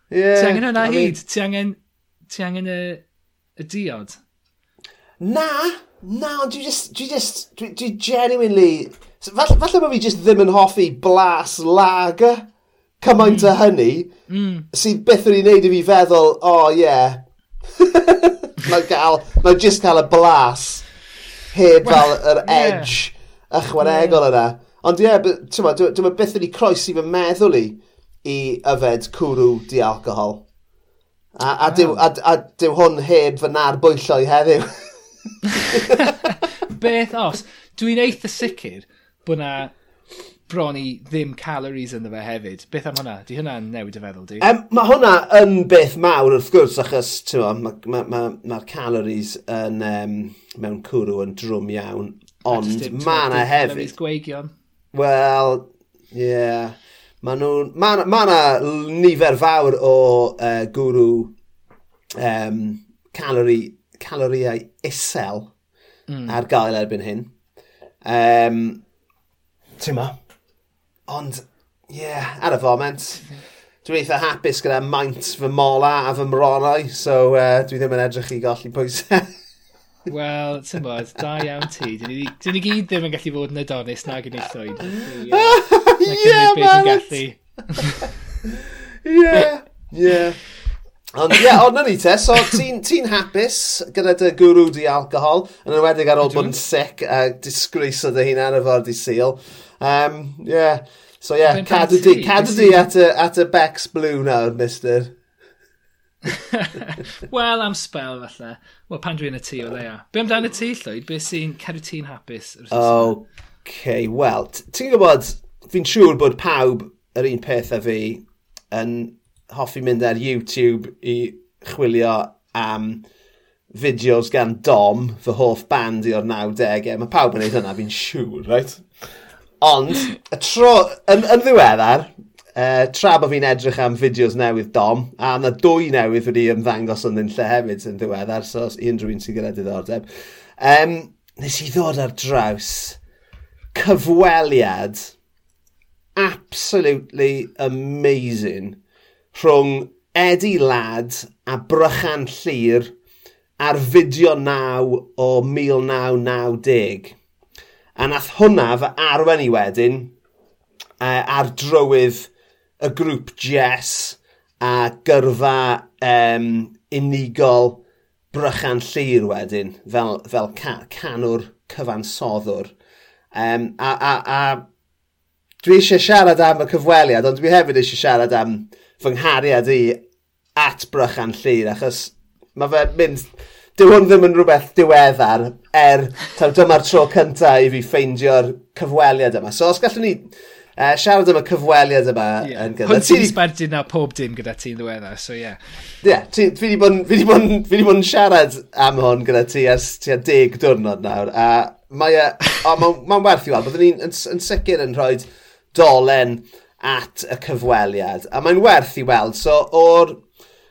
Speaker 2: Yeah, ti angen hwnna I hyd? Ti angen, ti angen y, y diod?
Speaker 1: Na, na, dwi just, dwi just, dwi, dwi genuinely... Falle, falle bod fi just ddim yn hoffi blas lager cymaint mm. o hynny mm. sydd byth yn ei wneud i fi feddwl, o oh, yeah, na gael, na just cael y blas heb fel yr edge. Yeah ychwanegol yna. Ond ie, yeah, dyma byth wedi croesi fy meddwl i i yfed cwrw di alcohol. A, a, dyw, a, a dyw hwn heb fy nar bwylloi heddiw. [laughs]
Speaker 2: Beth os? Dwi'n eitha sicr bod na bron i ddim calories ynddo fe hefyd. Beth am hwnna? Di hwnna'n newid y feddwl, di?
Speaker 1: Um, mae hwnna yn beth mawr wrth gwrs, achos mae'r ma, ma, ma, ma calories yn, um, mewn cwrw yn drwm iawn. Ond mae yna hefyd...
Speaker 2: gweigion.
Speaker 1: Wel, ie. Yeah. Mae nhw'n... Ma, ma na nifer fawr o uh, gwrw um, calori, caloriau isel mm. ar gael erbyn hyn. Um, Tyma. Ond, ie, yeah, ar y foment. Dwi'n eitha hapus gyda maint fy mola a fy mronau, so uh, dwi ddim yn edrych i golli pwysau. [laughs]
Speaker 2: Wel, ti'n bod, da iawn ti. Dyn ni gyd ddim yn gallu fod yn adonis nag yn ei llwyd. Ie,
Speaker 1: man! Ie, ie. Ond ie, yeah, ond ni te, so ti'n ti hapus gyda dy gwrw di alcohol, yn enwedig ar ôl bod yn sic a disgrace o dy hunan efo'r di seal. Um, yeah. So ie, yeah, cadw di, cadw di at y, at y Bex Blue nawr, mister. [laughs]
Speaker 2: Wel, am spel falle. Wel, pan dwi'n y tŷ o leia. Be amdano ti, Llwyd? Be sy'n cadw ti'n hapus?
Speaker 1: OK, wel, ti'n gwybod, fi'n siŵr bod pawb yr un peth a fi yn hoffi mynd ar YouTube i chwilio am fideos gan Dom, fy hoff band i o'r 90au. Mae pawb yn gwneud hynna, fi'n siŵr, right? Ond, y tro, yn, yn ddiweddar, Uh, tra bod fi'n edrych am fideos newydd Dom, a yna dwy newydd wedi ymddangos yn ddyn lle hefyd yn ddiweddar, so os unrhyw un sy'n gyda diddordeb. Um, nes i ddod ar draws cyfweliad absolutely amazing rhwng Eddie Ladd a Brychan Llyr ar fideo naw o 1990. A nath hwnna fy arwen i wedyn uh, ar drywydd y grŵp Jess a gyrfa um, unigol brychan llir wedyn fel, fel ca, canwr cyfansoddwr. Um, a, a, a dwi eisiau siarad am y cyfweliad, ond dwi hefyd eisiau siarad am fy nghariad i at brychan llir, achos mae fe mynd... Dyw hwn ddim yn rhywbeth diweddar, er taw dyma'r tro cyntaf i fi ffeindio'r cyfweliad yma. So os gallwn ni Uh, siarad am y cyfweliad yma
Speaker 2: yeah. yn gyda. Hwn ti'n sbardin na pob dim gyda ti'n ddiweddar, so ie. Yeah.
Speaker 1: Ie, yeah, fi wedi bod, bod, bod yn siarad am hwn gyda ti ers tua deg diwrnod nawr, a mae e, o, mae'n ma werth i weld, byddwn ni'n yn, yn sicr yn rhoi dolen at y cyfweliad, a mae'n werth i weld, so o'r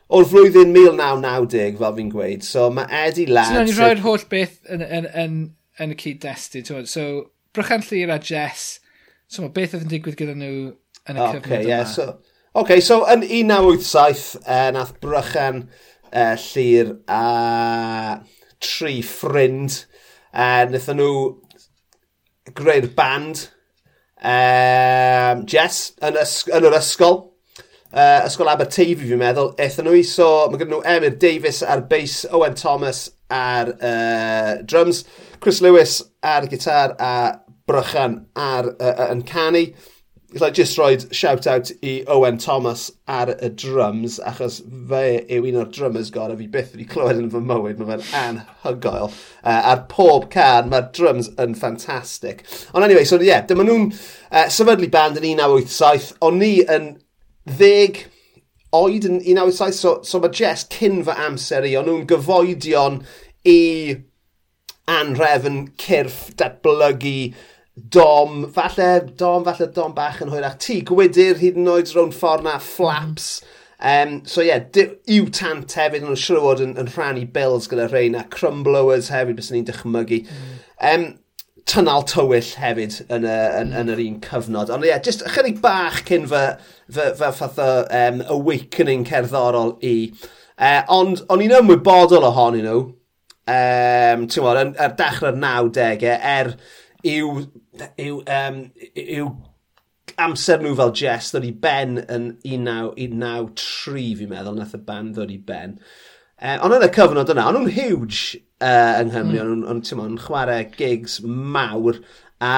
Speaker 1: o'r flwyddyn 1990, fel fi'n gweud, so mae Eddie Ladd...
Speaker 2: So, no, ni rhoi'r holl beth yn, yn, yn, yn y cyd-destun, so Brychan Llyr a Jess So beth oedd yn digwydd gyda nhw yn y okay, cyfnod yeah, yma? So,
Speaker 1: OK, so yn 1987, uh, e, nath Brychan e, uh, Llyr a uh, tri ffrind, e, uh, wnaethon nhw greu'r band um, Jess yn, ys yn yr ysgol. Uh, ysgol Aberteifi fi'n meddwl, eithon nhw i. So mae gen nhw Emyr Davis ar bass, Owen Thomas ar uh, drums, Chris Lewis ar gitar a brychan ar, uh, yn canu. Alla like, just roed shout-out i Owen Thomas ar y drums, achos fe yw un o'r drummers gorau fi byth wedi clywed yn fy mywyd, mae fe'n anhygoel. Uh, ar pob can, mae'r drums yn ffantastig. Ond anyway, so ie, yeah, dyma nhw'n uh, sefydlu band yn 1987, ond ni yn ddeg oed yn 1987, so, so mae Jess cyn fy amser i, ond nhw'n gyfoedion i anrefn cyrff datblygu dom, falle dom, falle dom bach yn hwyrach. Ti gwydyr hyd yn oed rhwng ffordd na flaps. Um, so ie, yeah, yw tant hefyd yn siŵr fod yn, yn rhannu bills gyda rhain a crumblowers hefyd bys ni'n dychmygu. Mm. Um, tynnal tywyll hefyd yn, y, yn, yn yr un cyfnod. Ond ie, yeah, just ychydig bach cyn fy, fy, fy fath o um, awakening cerddorol i. Uh, ond o'n i'n ymwybodol ohonyn nhw, um, ti'n gwybod, ar dechrau'r 90au, er yw, yw, um, yw amser nhw fel Jess ddod i ben yn 1993 fi'n meddwl, nath y band ddod i ben. Uh, ond yn y cyfnod yna, ond nhw'n huge uh, yng Nghymru, mm. ond on, nhw'n chwarae gigs mawr, a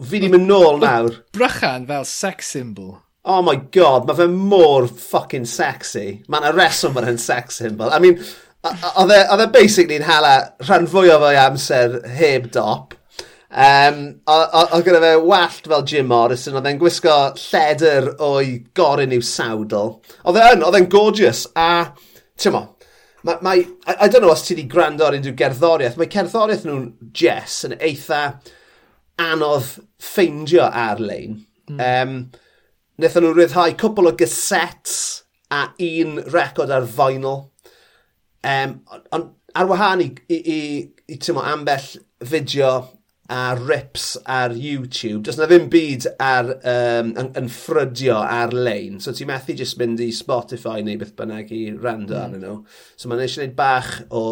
Speaker 1: fi ddim yn nôl nawr.
Speaker 2: Brychan fel sex symbol.
Speaker 1: Oh my god, mae fe mor fucking sexy. Mae'n yna reswm bod yn sex symbol. I mean, oedd e, e basically'n hala rhan fwy o fo'i amser heb dop. Um, oedd gyda fe wallt fel Jim Morrison, oedd e'n gwisgo lledr o'i gorin i'w sawdl. Oedd e'n, oedd e'n gorgeous, a ti'n mo, mae, mae, I, I don't know os ti wedi gwrando ar unrhyw gerddoriaeth, mae cerddoriaeth nhw'n Jess yn eitha anodd ffeindio ar-lein. Mm. Um, Nethon nhw ryddhau cwpl o gysets a un record ar vinyl. Um, ond ar wahân i, i, i, i, i ambell fideo a rips ar YouTube. Does na ddim byd ar, um, yn, yn ffrydio ar-lein. So ti'n methu jyst mynd i Spotify neu beth bynnag i rando mm. arnyn nhw. So mae'n eisiau gwneud bach o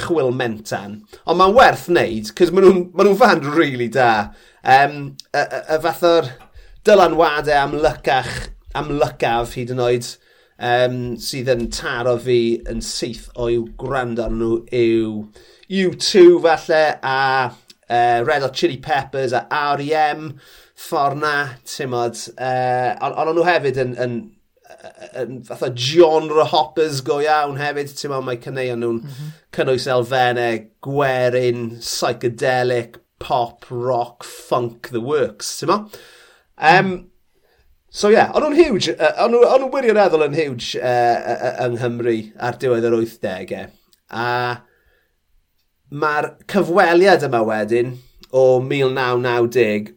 Speaker 1: chwil mentan. Ond mae'n werth wneud, cys maen nhw'n ma nhw fan really da. Um, y, y, y fath o'r dylanwadau amlycach, amlycaf hyd yn oed um, sydd yn taro fi yn syth o'i gwrando nhw yw U2 falle a uh, Red Hot Chili Peppers a R.E.M. ffordd na, ti'n modd. Uh, ond on nhw hefyd yn, yn, yn fatha genre hoppers go iawn hefyd, ti'n modd mae cyneuon nhw'n mm -hmm. cynnwys elfennau, gwerin, psychedelic, pop, rock, funk, the works, ti'n modd. Um, mm. So ie, yeah, ond nhw'n huge, uh, o'n nhw'n wirioneddol yn huge uh, uh, yng Nghymru ar diwedd yr 80au. A mae'r cyfweliad yma wedyn o 1990,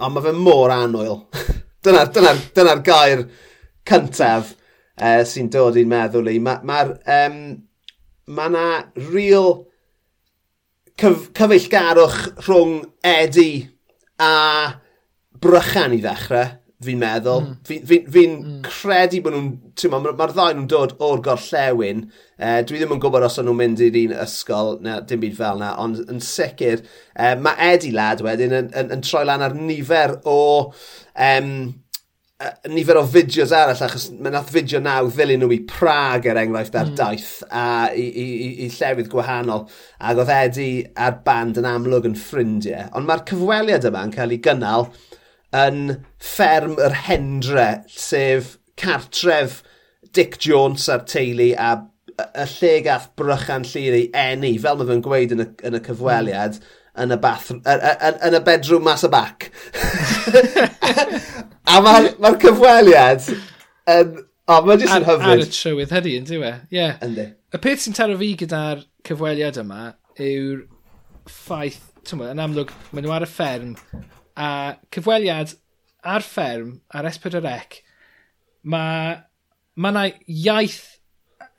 Speaker 1: ond mae fe mor anwyl. dyna'r [laughs] dyna, dyna, gair cyntaf uh, sy'n dod i'n meddwl i. Mae'r... Ma, ma um, mae yna real cyf cyfeillgarwch rhwng Eddie a Brychan i ddechrau fi'n meddwl. Mm. Fi'n fi, fi, mm. credu bod nhw'n... Mae'r ma, ddau nhw'n dod o'r gorllewin. Uh, dwi ddim yn gwybod os o'n nhw'n mynd i'r un ysgol, na, dim byd fel yna, ond yn sicr, uh, eh, mae Eddie Lad wedyn yn, yn, yn troi lan ar nifer o... Um, uh, nifer o fideos arall, achos mae nath fideo naw ddilyn nhw i Prag er enghraifft ar mm. daith a i, i, i, i llefydd gwahanol, ac oedd Eddie a'r band yn amlwg yn ffrindiau. Ond mae'r cyfweliad yma yn cael ei gynnal yn fferm yr hendre, sef cartref Dick Jones a'r teulu a y lle gath brychan llir ei enni, fel mae fe'n gweud yn y, yn y cyfweliad, yn y, bath, yn, yn y bedroom mas y bac. [laughs] a mae'r ma cyfweliad yn... O, mae jyst yn hyfryd.
Speaker 2: Ar y trywydd hynny, yn diwe, ie. Yeah. Y peth sy'n taro fi gyda'r cyfweliad yma yw'r ffaith, ti'n yn amlwg, maen nhw ar y fferm, A cyfweliad ar fferm, ar S4C, mae ma yna iaith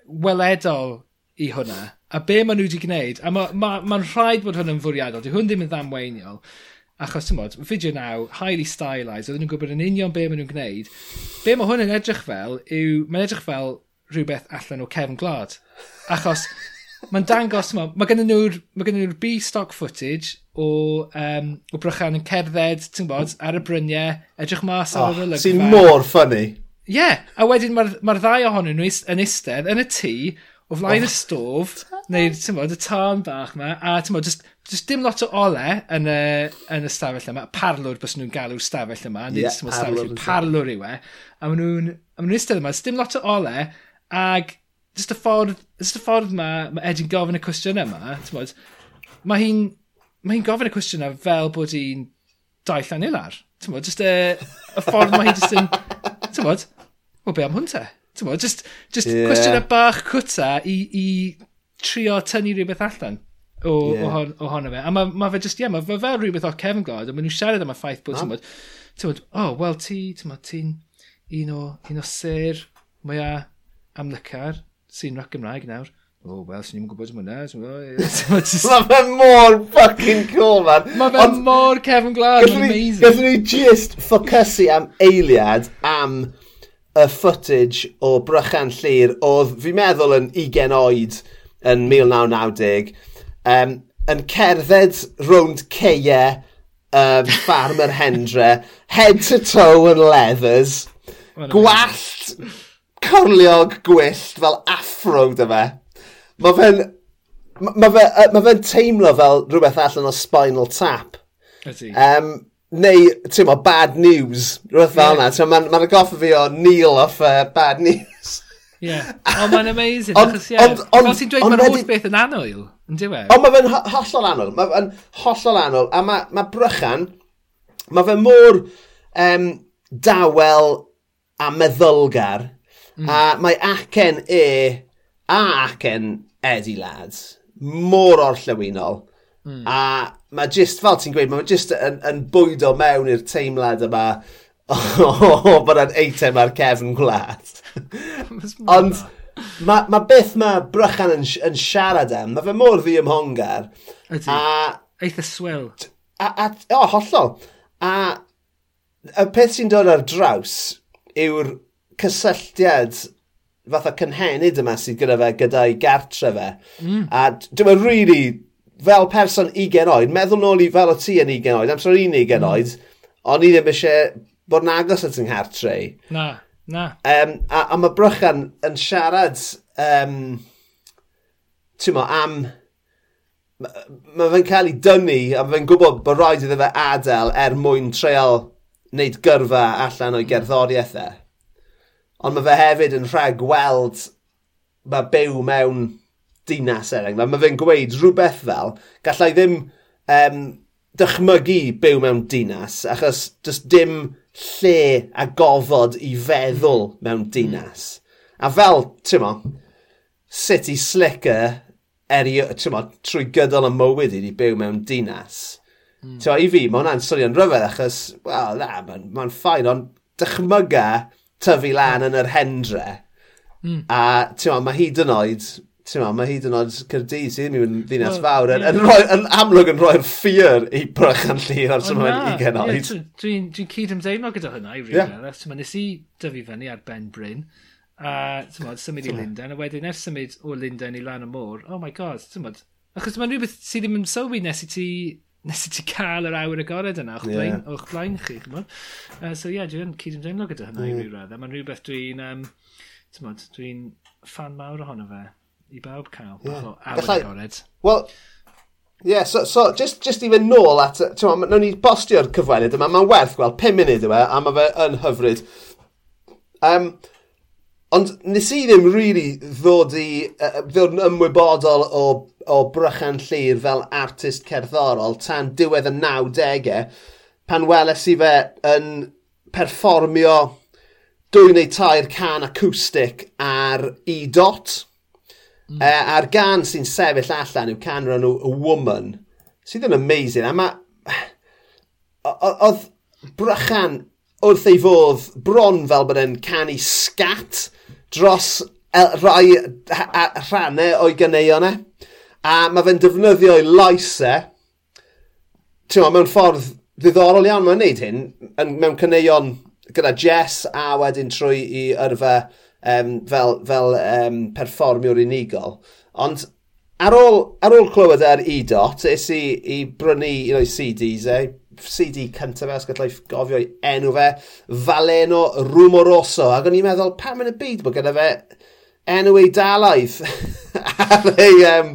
Speaker 2: weledol i hwnna. A be maen nhw wedi gwneud, a mae'n ma, ma, rhaid bod hwn yn fwriadol, dyw hwn ddim yn ddamweiniol. Achos, ti'n bod, fideo naw, highly stylized, oedden nhw'n gwybod yn union be maen nhw'n gwneud. Be mae hwn yn edrych fel yw, mae'n edrych fel rhywbeth allan o cefn glad. Achos mae'n dangos, ma, mae gen nhw'r ma nhw B-stock footage o, um, o Brychan yn cerdded, ti'n bod, ar y bryniau, edrych mas ar oh, ah, ar yr olygfa.
Speaker 1: Sy'n mor ffynnu.
Speaker 2: Ie, yeah, a wedyn mae'r ma ddau ohonyn nhw yn eistedd yn y tŷ, o flaen oh. y stof, neu, ti'n bod, y tân bach yma, a ti'n bod, just, just dim lot o ole yn y, yn y stafell yma, parlwr bys nhw'n galw'r stafell yma, neu, yeah, ti'n bod, stafell parlwr yw e, a maen nhw'n ma nhw eistedd yma, just dim lot o ole, ag Just y ffordd, just e, y ffordd ma, mae Ed'n gofyn y cwestiwn yma, bod, mae hi'n mae hi'n gofyn y cwestiwn yma fel bod hi'n daith anilar. bod, just y, y ffordd mae hi'n just yn, bod, o be am hwn te? Tymod, just, just yeah. cwestiwn y bach cwta i, i trio tynnu rhywbeth allan o, yeah. o, ohon, ohono fe. A mae ma fe just, ie, yeah, mae fe fel rhywbeth o Kevin God, a maen nhw'n siarad am y ffaith bod, tymod, tymod, o, oh, wel ti, tymod, ti'n un o, un o ser mae a amlycar sy'n rap Gymraeg nawr. O, oh, wel, sy'n ni'n gwybod am hwnna. [laughs]
Speaker 1: Mae fe mor fucking cool, man.
Speaker 2: Mae fe mor Kevin Glad, mae'n amazing.
Speaker 1: Gallwn ni just ffocysu am eiliad am y footage o Brychan Llyr oedd, fi'n meddwl, yn 20 oed yn 1990, um, yn cerdded rownd ceie um, [laughs] ffarm yr Hendre, head to toe yn leathers, gwallt corliog gwyllt fel afro dy fe. Mae fe'n... Mae fe, ma fe'n teimlo fel rhywbeth allan o Spinal Tap. Ydy. Um, neu, ti'n mo, Bad News. Rhywbeth fel yna. Yeah. Mae'n ma, ma goffa fi o Neil off uh, Bad News.
Speaker 2: Ie. Yeah. Ond mae'n amazing.
Speaker 1: Ond
Speaker 2: ti'n dweud mae'r holl beth yn anwyl. yn diwedd?
Speaker 1: Ond mae fe'n hollol anoel. Mae fe'n hollol anoel. A mae ma brychan, mae fe mor um, dawel a meddylgar Mm. A mae acen e a acen Eddie Lads mor orllewinol. Mm. A mae jyst, fel ti'n gweud, mae jyst yn, yn bwydo mewn i'r teimlad yma [laughs] o, bod yn eitem ar cefn gwlad. [laughs] Ond mae ma beth mae Brychan yn, yn siarad am, mae fe mor ddi ymhongar.
Speaker 2: Ydy,
Speaker 1: a,
Speaker 2: eitha swil.
Speaker 1: A, a, o, hollol. A y peth sy'n dod ar draws yw'r cysylltiad fatha cynhenid yma sydd gyda fe gyda'i gartre fe. Mm. A dwi'n meddwl, really, fel person 20 oed, meddwl nôl i fel o ti yn 20 oed, amser un 20 oed, ond i ddim eisiau bod yn agos at yng nghartre.
Speaker 2: Na, na.
Speaker 1: Um, a, a mae Brychan yn siarad, um, ti'n mo, am... Mae ma fe'n cael ei dynnu, a fe'n gwybod bod rhaid iddo fe adael er mwyn treol wneud gyrfa allan o'i gerddoriaethau. e. Ond mae fe hefyd yn rhag gweld mae byw mewn dinas er enghraifft. Mae fe'n gweud rhywbeth fel, gallai ddim um, dychmygu byw mewn dinas, achos does dim lle a gofod i feddwl mewn dinas. A fel, ti'n mo, City Slicker eri, mo, trwy gydol y mywyd i ni byw mewn dinas. Mm. Tewa, I fi, mae hwnna'n swnio'n rhyfedd achos, wel, na, mae'n ma, ffain, ond dychmyga tyfu lan yn yr hendre. Mm. A ti'n mae hyd yn oed, ti'n ma, mae hyd yn oed Cyrdydd sy'n un ddinas fawr yn, yn, rhoi, yn amlwg yn rhoi'r ffyr i brychan llir ar sy'n mynd i genoed.
Speaker 2: Dwi'n dwi cyd ymdeimlo gyda hynna i rhywun yeah. Nes i dyfu fyny ar Ben Bryn, a ti'n mod, symud i Lundain, a wedyn ers symud o Lundain i lan y môr, oh my god, ti'n mod, achos mae'n rhywbeth sydd ddim yn sylwi nes i ti nes i ti cael yr awr agored yna o'ch blaen, yeah. o'ch blaen chi. chymod. Uh, so ie, yeah, dwi'n cyd ymdeimlo gyda hynna mm. i ryw radd. Mae'n rhywbeth dwi'n um, ti'n dwi'n fan mawr ohono fe i bawb cael. Yeah. Awr
Speaker 1: Gallai...
Speaker 2: agored.
Speaker 1: Wel, Ie, yeah, so, so just, just i fynd nôl at, ti'n ma, ni postio'r cyfweliad yma, mae'n werth gweld 5 munud yma, e, a mae fe yn hyfryd. Um, Ond nes i ddim really ddod i, uh, ddod yn ymwybodol o, o Brychan Llyr fel artist cerddorol tan diwedd y 90au pan weles i fe yn perfformio dwy neu tair can acoustic ar E-Dot. Mm. Uh, a'r gan sy'n sefyll allan yw can rhan o Woman, sydd yn amazing. A mae... Oedd Brychan wrth ei fodd bron fel bod e'n canu scat, dros e, rai rhannau o'i ganeuon e. A mae fe'n defnyddio ei laesau, ti'n meddwl, mewn ffordd ddiddorol iawn mae'n neud hyn, yn, mewn caneuon gyda Jess a wedyn trwy i yrfa um, fel, fel um, perfformiwr unigol. Ond ar ôl, ar ôl clywed e'r ar e-dot, es i, i brynu un o'i CDs e, CD cyntaf fe, os gallai gofio ei enw fe, Valeno Rumoroso. Ac o'n i'n meddwl, pam yn y byd bod gyda fe enw ei dalaeth [laughs] ar, ei, um,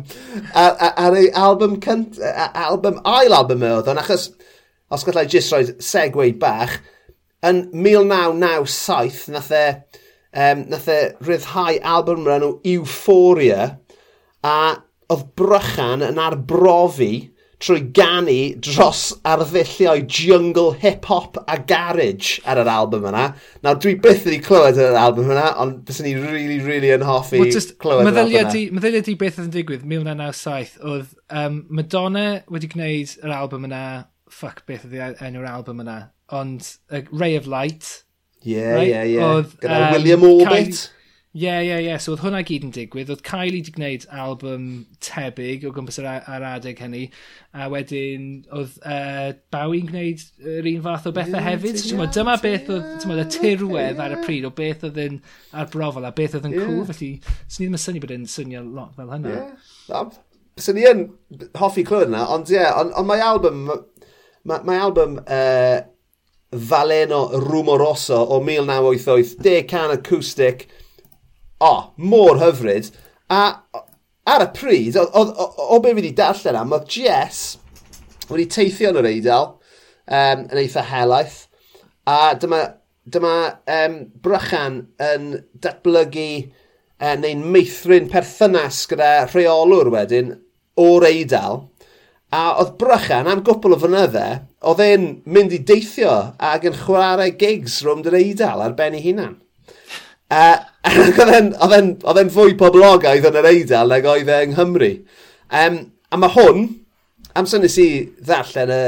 Speaker 1: ar, ar, ei album, cynt, album, ail album e oedd. Ond achos, os gallai jyst roed segwe bach, yn 1997 nath e, um, nath e ryddhau album rhan o Euphoria a oedd Brychan yn arbrofi trwy ganu dros arddulliau jungle hip-hop a garage ar yr album yna. Nawr, dwi byth wedi clywed yr album yna, ond bys ni really, really yn hoffi
Speaker 2: well, just,
Speaker 1: clywed yr album yna.
Speaker 2: Meddyliau di beth oedd yn digwydd, 1997, oedd um, Madonna wedi gwneud yr album yna, fuck beth oedd e- enw'r album yna, ond uh, Ray of Light,
Speaker 1: Yeah,
Speaker 2: right?
Speaker 1: yeah, yeah.
Speaker 2: Oedd,
Speaker 1: Gyda
Speaker 2: um,
Speaker 1: William Orbit.
Speaker 2: Kylie, Ie, ie, ie. So oedd hwnna gyd yn digwydd. Oedd Kylie wedi gwneud album tebyg o gwmpas yr, yr adeg hynny. A wedyn oedd uh, Bowie'n gwneud yr un fath o bethau hefyd.
Speaker 1: So,
Speaker 2: tyma, dyma beth oedd tyma, y tirwedd ar y pryd o beth oedd yn arbrofol a beth oedd yn cool. Felly, swn i ddim yn syni bod e'n swnio lot fel hynna.
Speaker 1: Yeah. Swn ni yn hoffi clywed yna, ond ie, yeah, ond on mae album, mae, ma album uh, Valeno Rumoroso o 1988, De Can Acoustic, o, oh, mor hyfryd. A ar y pryd, o, o, o, o be fi wedi darllen am, oedd Jess wedi teithio yn yr eidl um, yn eitha helaeth. A dyma, dyma um, Brychan yn datblygu uh, neu'n meithrin perthynas gyda rheolwr wedyn o'r eidl. A oedd Brychan am gwpl o flynydde, oedd e'n mynd i deithio ac yn chwarae gigs rhwng yr eidl ar ben ei hunan. Uh, Oedd e'n fwy poblogaidd yn yr Eidal nag oedd e yng Nghymru. Um, a mae hwn, amser nes i ddarllen y,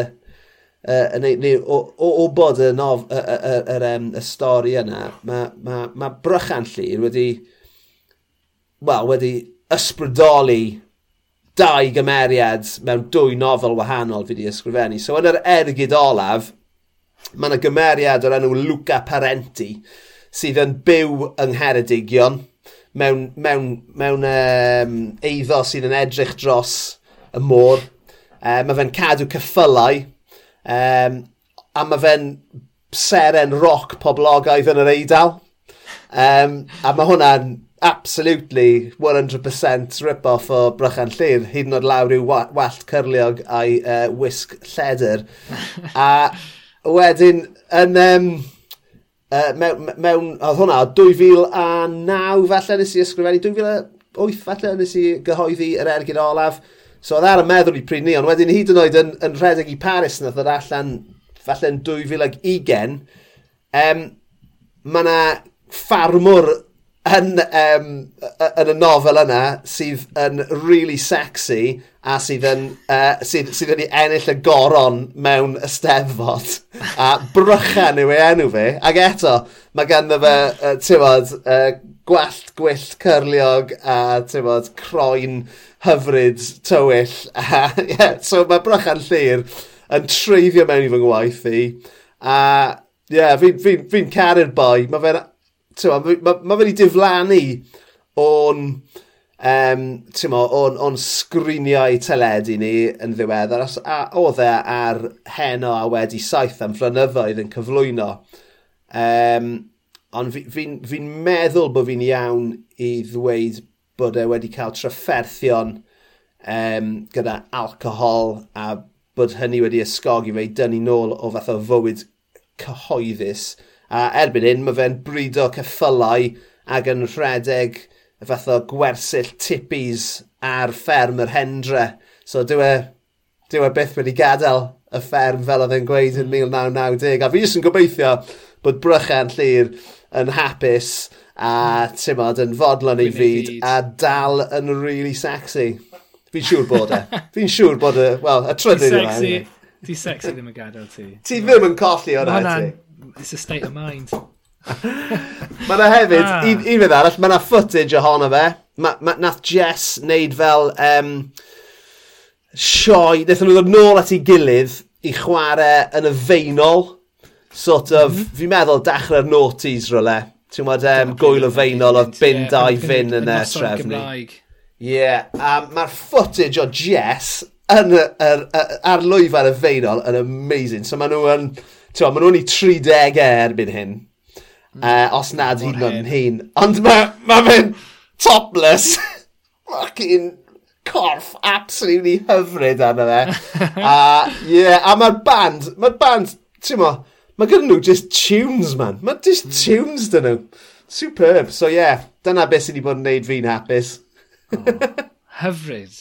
Speaker 1: uh, neu, neu, o, o, o bod y, nof, y, y, y, y, um, y stori yna, mae ma, ma Brychan Llyn wedi, wel, wedi ysbrydoli dau gymeriad mewn dwy nofel wahanol fi wedi ysgrifennu. So yn yr ergyd olaf, mae yna gymeriad o'r enw Luca Parenti, sydd yn byw yng Ngheredigion mewn, mewn, mewn um, eiddo sydd yn edrych dros y môr. Ehm, um, mae fe'n cadw cyffylau um, a mae fe'n seren roc poblogaidd yn yr eidl. Um, a mae hwnna'n absolutely 100% rip-off o Brychan Llyr, hyd yn oed lawr i'w wallt cyrliog a'i uh, wisg lledr. a wedyn, yn, um, uh, mewn, mewn, oedd hwnna, 2009 falle nes i ysgrifennu, 2008 falle nes i gyhoeddi yr ergyd olaf. So oedd ar y meddwl i pryd ni, ond wedyn hyd yn oed yn, yn rhedeg i Paris nath yr allan falle yn 2020. Um, mae yna ffarmwr yn, um, yn y nofel yna sydd yn really sexy a sydd yn, uh, sydd, sydd yn ennill y goron mewn ysteddfod. A brychan yw ei enw fi. Ac eto, mae ganddo fe, uh, tywod, uh, gwallt gwyllt cyrliog a tywod, croen hyfryd tywyll. [laughs] A, yeah, so mae brychan llir yn treiddio mewn i fy ngwaith i. A yeah, fi'n fi, fi, fi caru'r boi. Mae fe'n mae ma, ma wedi diflannu o'n um, mo, o'n, on sgriniau teledu ni yn ddiweddar, a oedd e ar heno a wedi saith am flynyddoedd yn cyflwyno. Um, ond fi'n fi, fi meddwl bod fi'n iawn i ddweud bod e wedi cael trafferthion um, gyda alcohol a bod hynny wedi ysgogi fe i dynnu nôl o fath o fywyd cyhoeddus. A erbyn hyn, mae fe'n brido ceffylau ac yn rhedeg y fath o gwersyll tipis ar fferm yr hendra. So dyw e, dyw e byth wedi gadael y fferm fel oedd e'n gweud yn 1990. A fi jyst yn gobeithio bod Brychan Llyr yn hapus a tymod yn fodlon ei fyd a dal yn really sexy. Fi'n siŵr bod e. Fi'n siŵr bod e, wel, y trydydd
Speaker 2: yma. Di e. sexy ddim yn gadael ti.
Speaker 1: Ti ddim yn colli o'r ti
Speaker 2: it's a state of mind. [laughs]
Speaker 1: mae yna hefyd, ah. un, un fydd arall, mae yna footage ohono fe. Ma, ma, nath Jess wneud fel um, sioi, wnaethon nhw ddod nôl at ei gilydd i chwarae yn y feinol. Sort of, mm -hmm. fi'n meddwl dechrau'r noughties rhywle. Ti'n gwybod, um, gwyl o feinol oedd bin dau fin yn y trefnu. Ie, yeah, um, mae'r footage o Jess yn y, ar lwyfan y feinol yn amazing. So maen nhw yn... Um, Tio, maen nhw'n i 30 e erbyn hyn. Mm. Uh, os nad hyd yn hyn. Ond mae ma fe'n topless. [laughs] Fucking corff absolutely hyfryd arno fe. [laughs] a, yeah, a mae'r band, mae'r band, ti'n mo, mae gyda nhw just tunes, man. Mae just mm. tunes dyn nhw. Superb. So, yeah, dyna beth sydd wedi bod yn neud fi'n hapus.
Speaker 2: oh, hyfryd.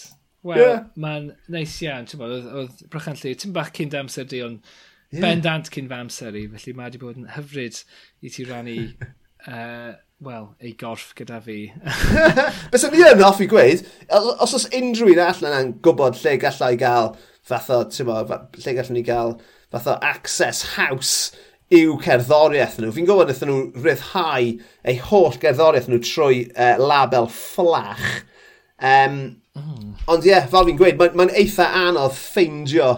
Speaker 2: Wel, yeah. mae'n neis iawn, ti'n bod, oedd Brychan Lly, ti'n bach cyn amser di, ond yeah. bendant cyn fy amser i, felly mae wedi bod yn hyfryd i ti rannu, [laughs] uh, wel, ei gorff gyda fi. [laughs]
Speaker 1: Bys ni yn hoffi gweud, os oes unrhyw un allan yn gwybod lle gallai gael fath o, ti'n mo, lle gallwn ni gael fath o access house i'w cerddoriaeth nhw. Fi'n gwybod wnaethon nhw rhyddhau eu holl gerddoriaeth nhw trwy uh, label fflach. Um, mm. Ond ie, yeah, fel fi'n gweud, mae'n ma, eitha anodd ffeindio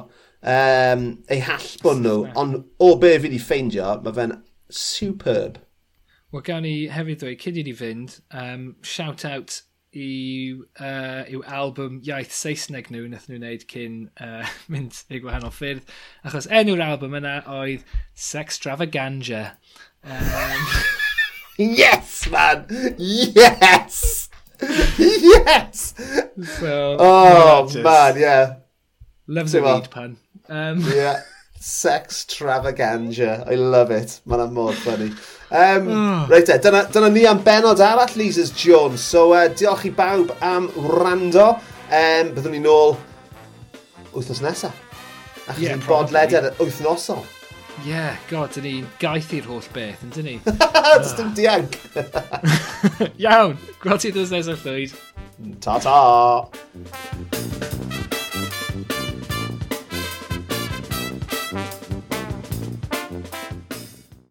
Speaker 1: um, eu hallbwn nhw, ond o be fi wedi ffeindio, mae fe'n superb.
Speaker 2: Wel, gawn ni hefyd dweud, cyd i ni fynd, um, shout out i'w, uh, i'w album iaith Saesneg nhw nath nhw wneud cyn uh, [laughs] mynd i gwahanol ffyrdd. Achos enw'r album yna oedd Sextravaganza. Um... [laughs]
Speaker 1: yes, man! Yes! [laughs] yes!
Speaker 2: So,
Speaker 1: oh, man, yeah.
Speaker 2: Loves a weed pun.
Speaker 1: Um... yeah. Sex travaganza. I love it. Mae'n mor funny. Um,
Speaker 2: oh.
Speaker 1: Reit e, dyna, dyna ni am benod arall, Lisa's Jones. So, uh, diolch i bawb am rando. Um, byddwn ni nôl wythnos nesaf. Achos yeah,
Speaker 2: ni'n
Speaker 1: bodleder wythnosol.
Speaker 2: Ie, yeah, god, dyn ni'n gaeth i'r holl beth, yn dyn ni? [laughs]
Speaker 1: Dys ah. dim diag! [laughs]
Speaker 2: Iawn, gweld ti ddys nesaf llwyd.
Speaker 1: Ta-ta!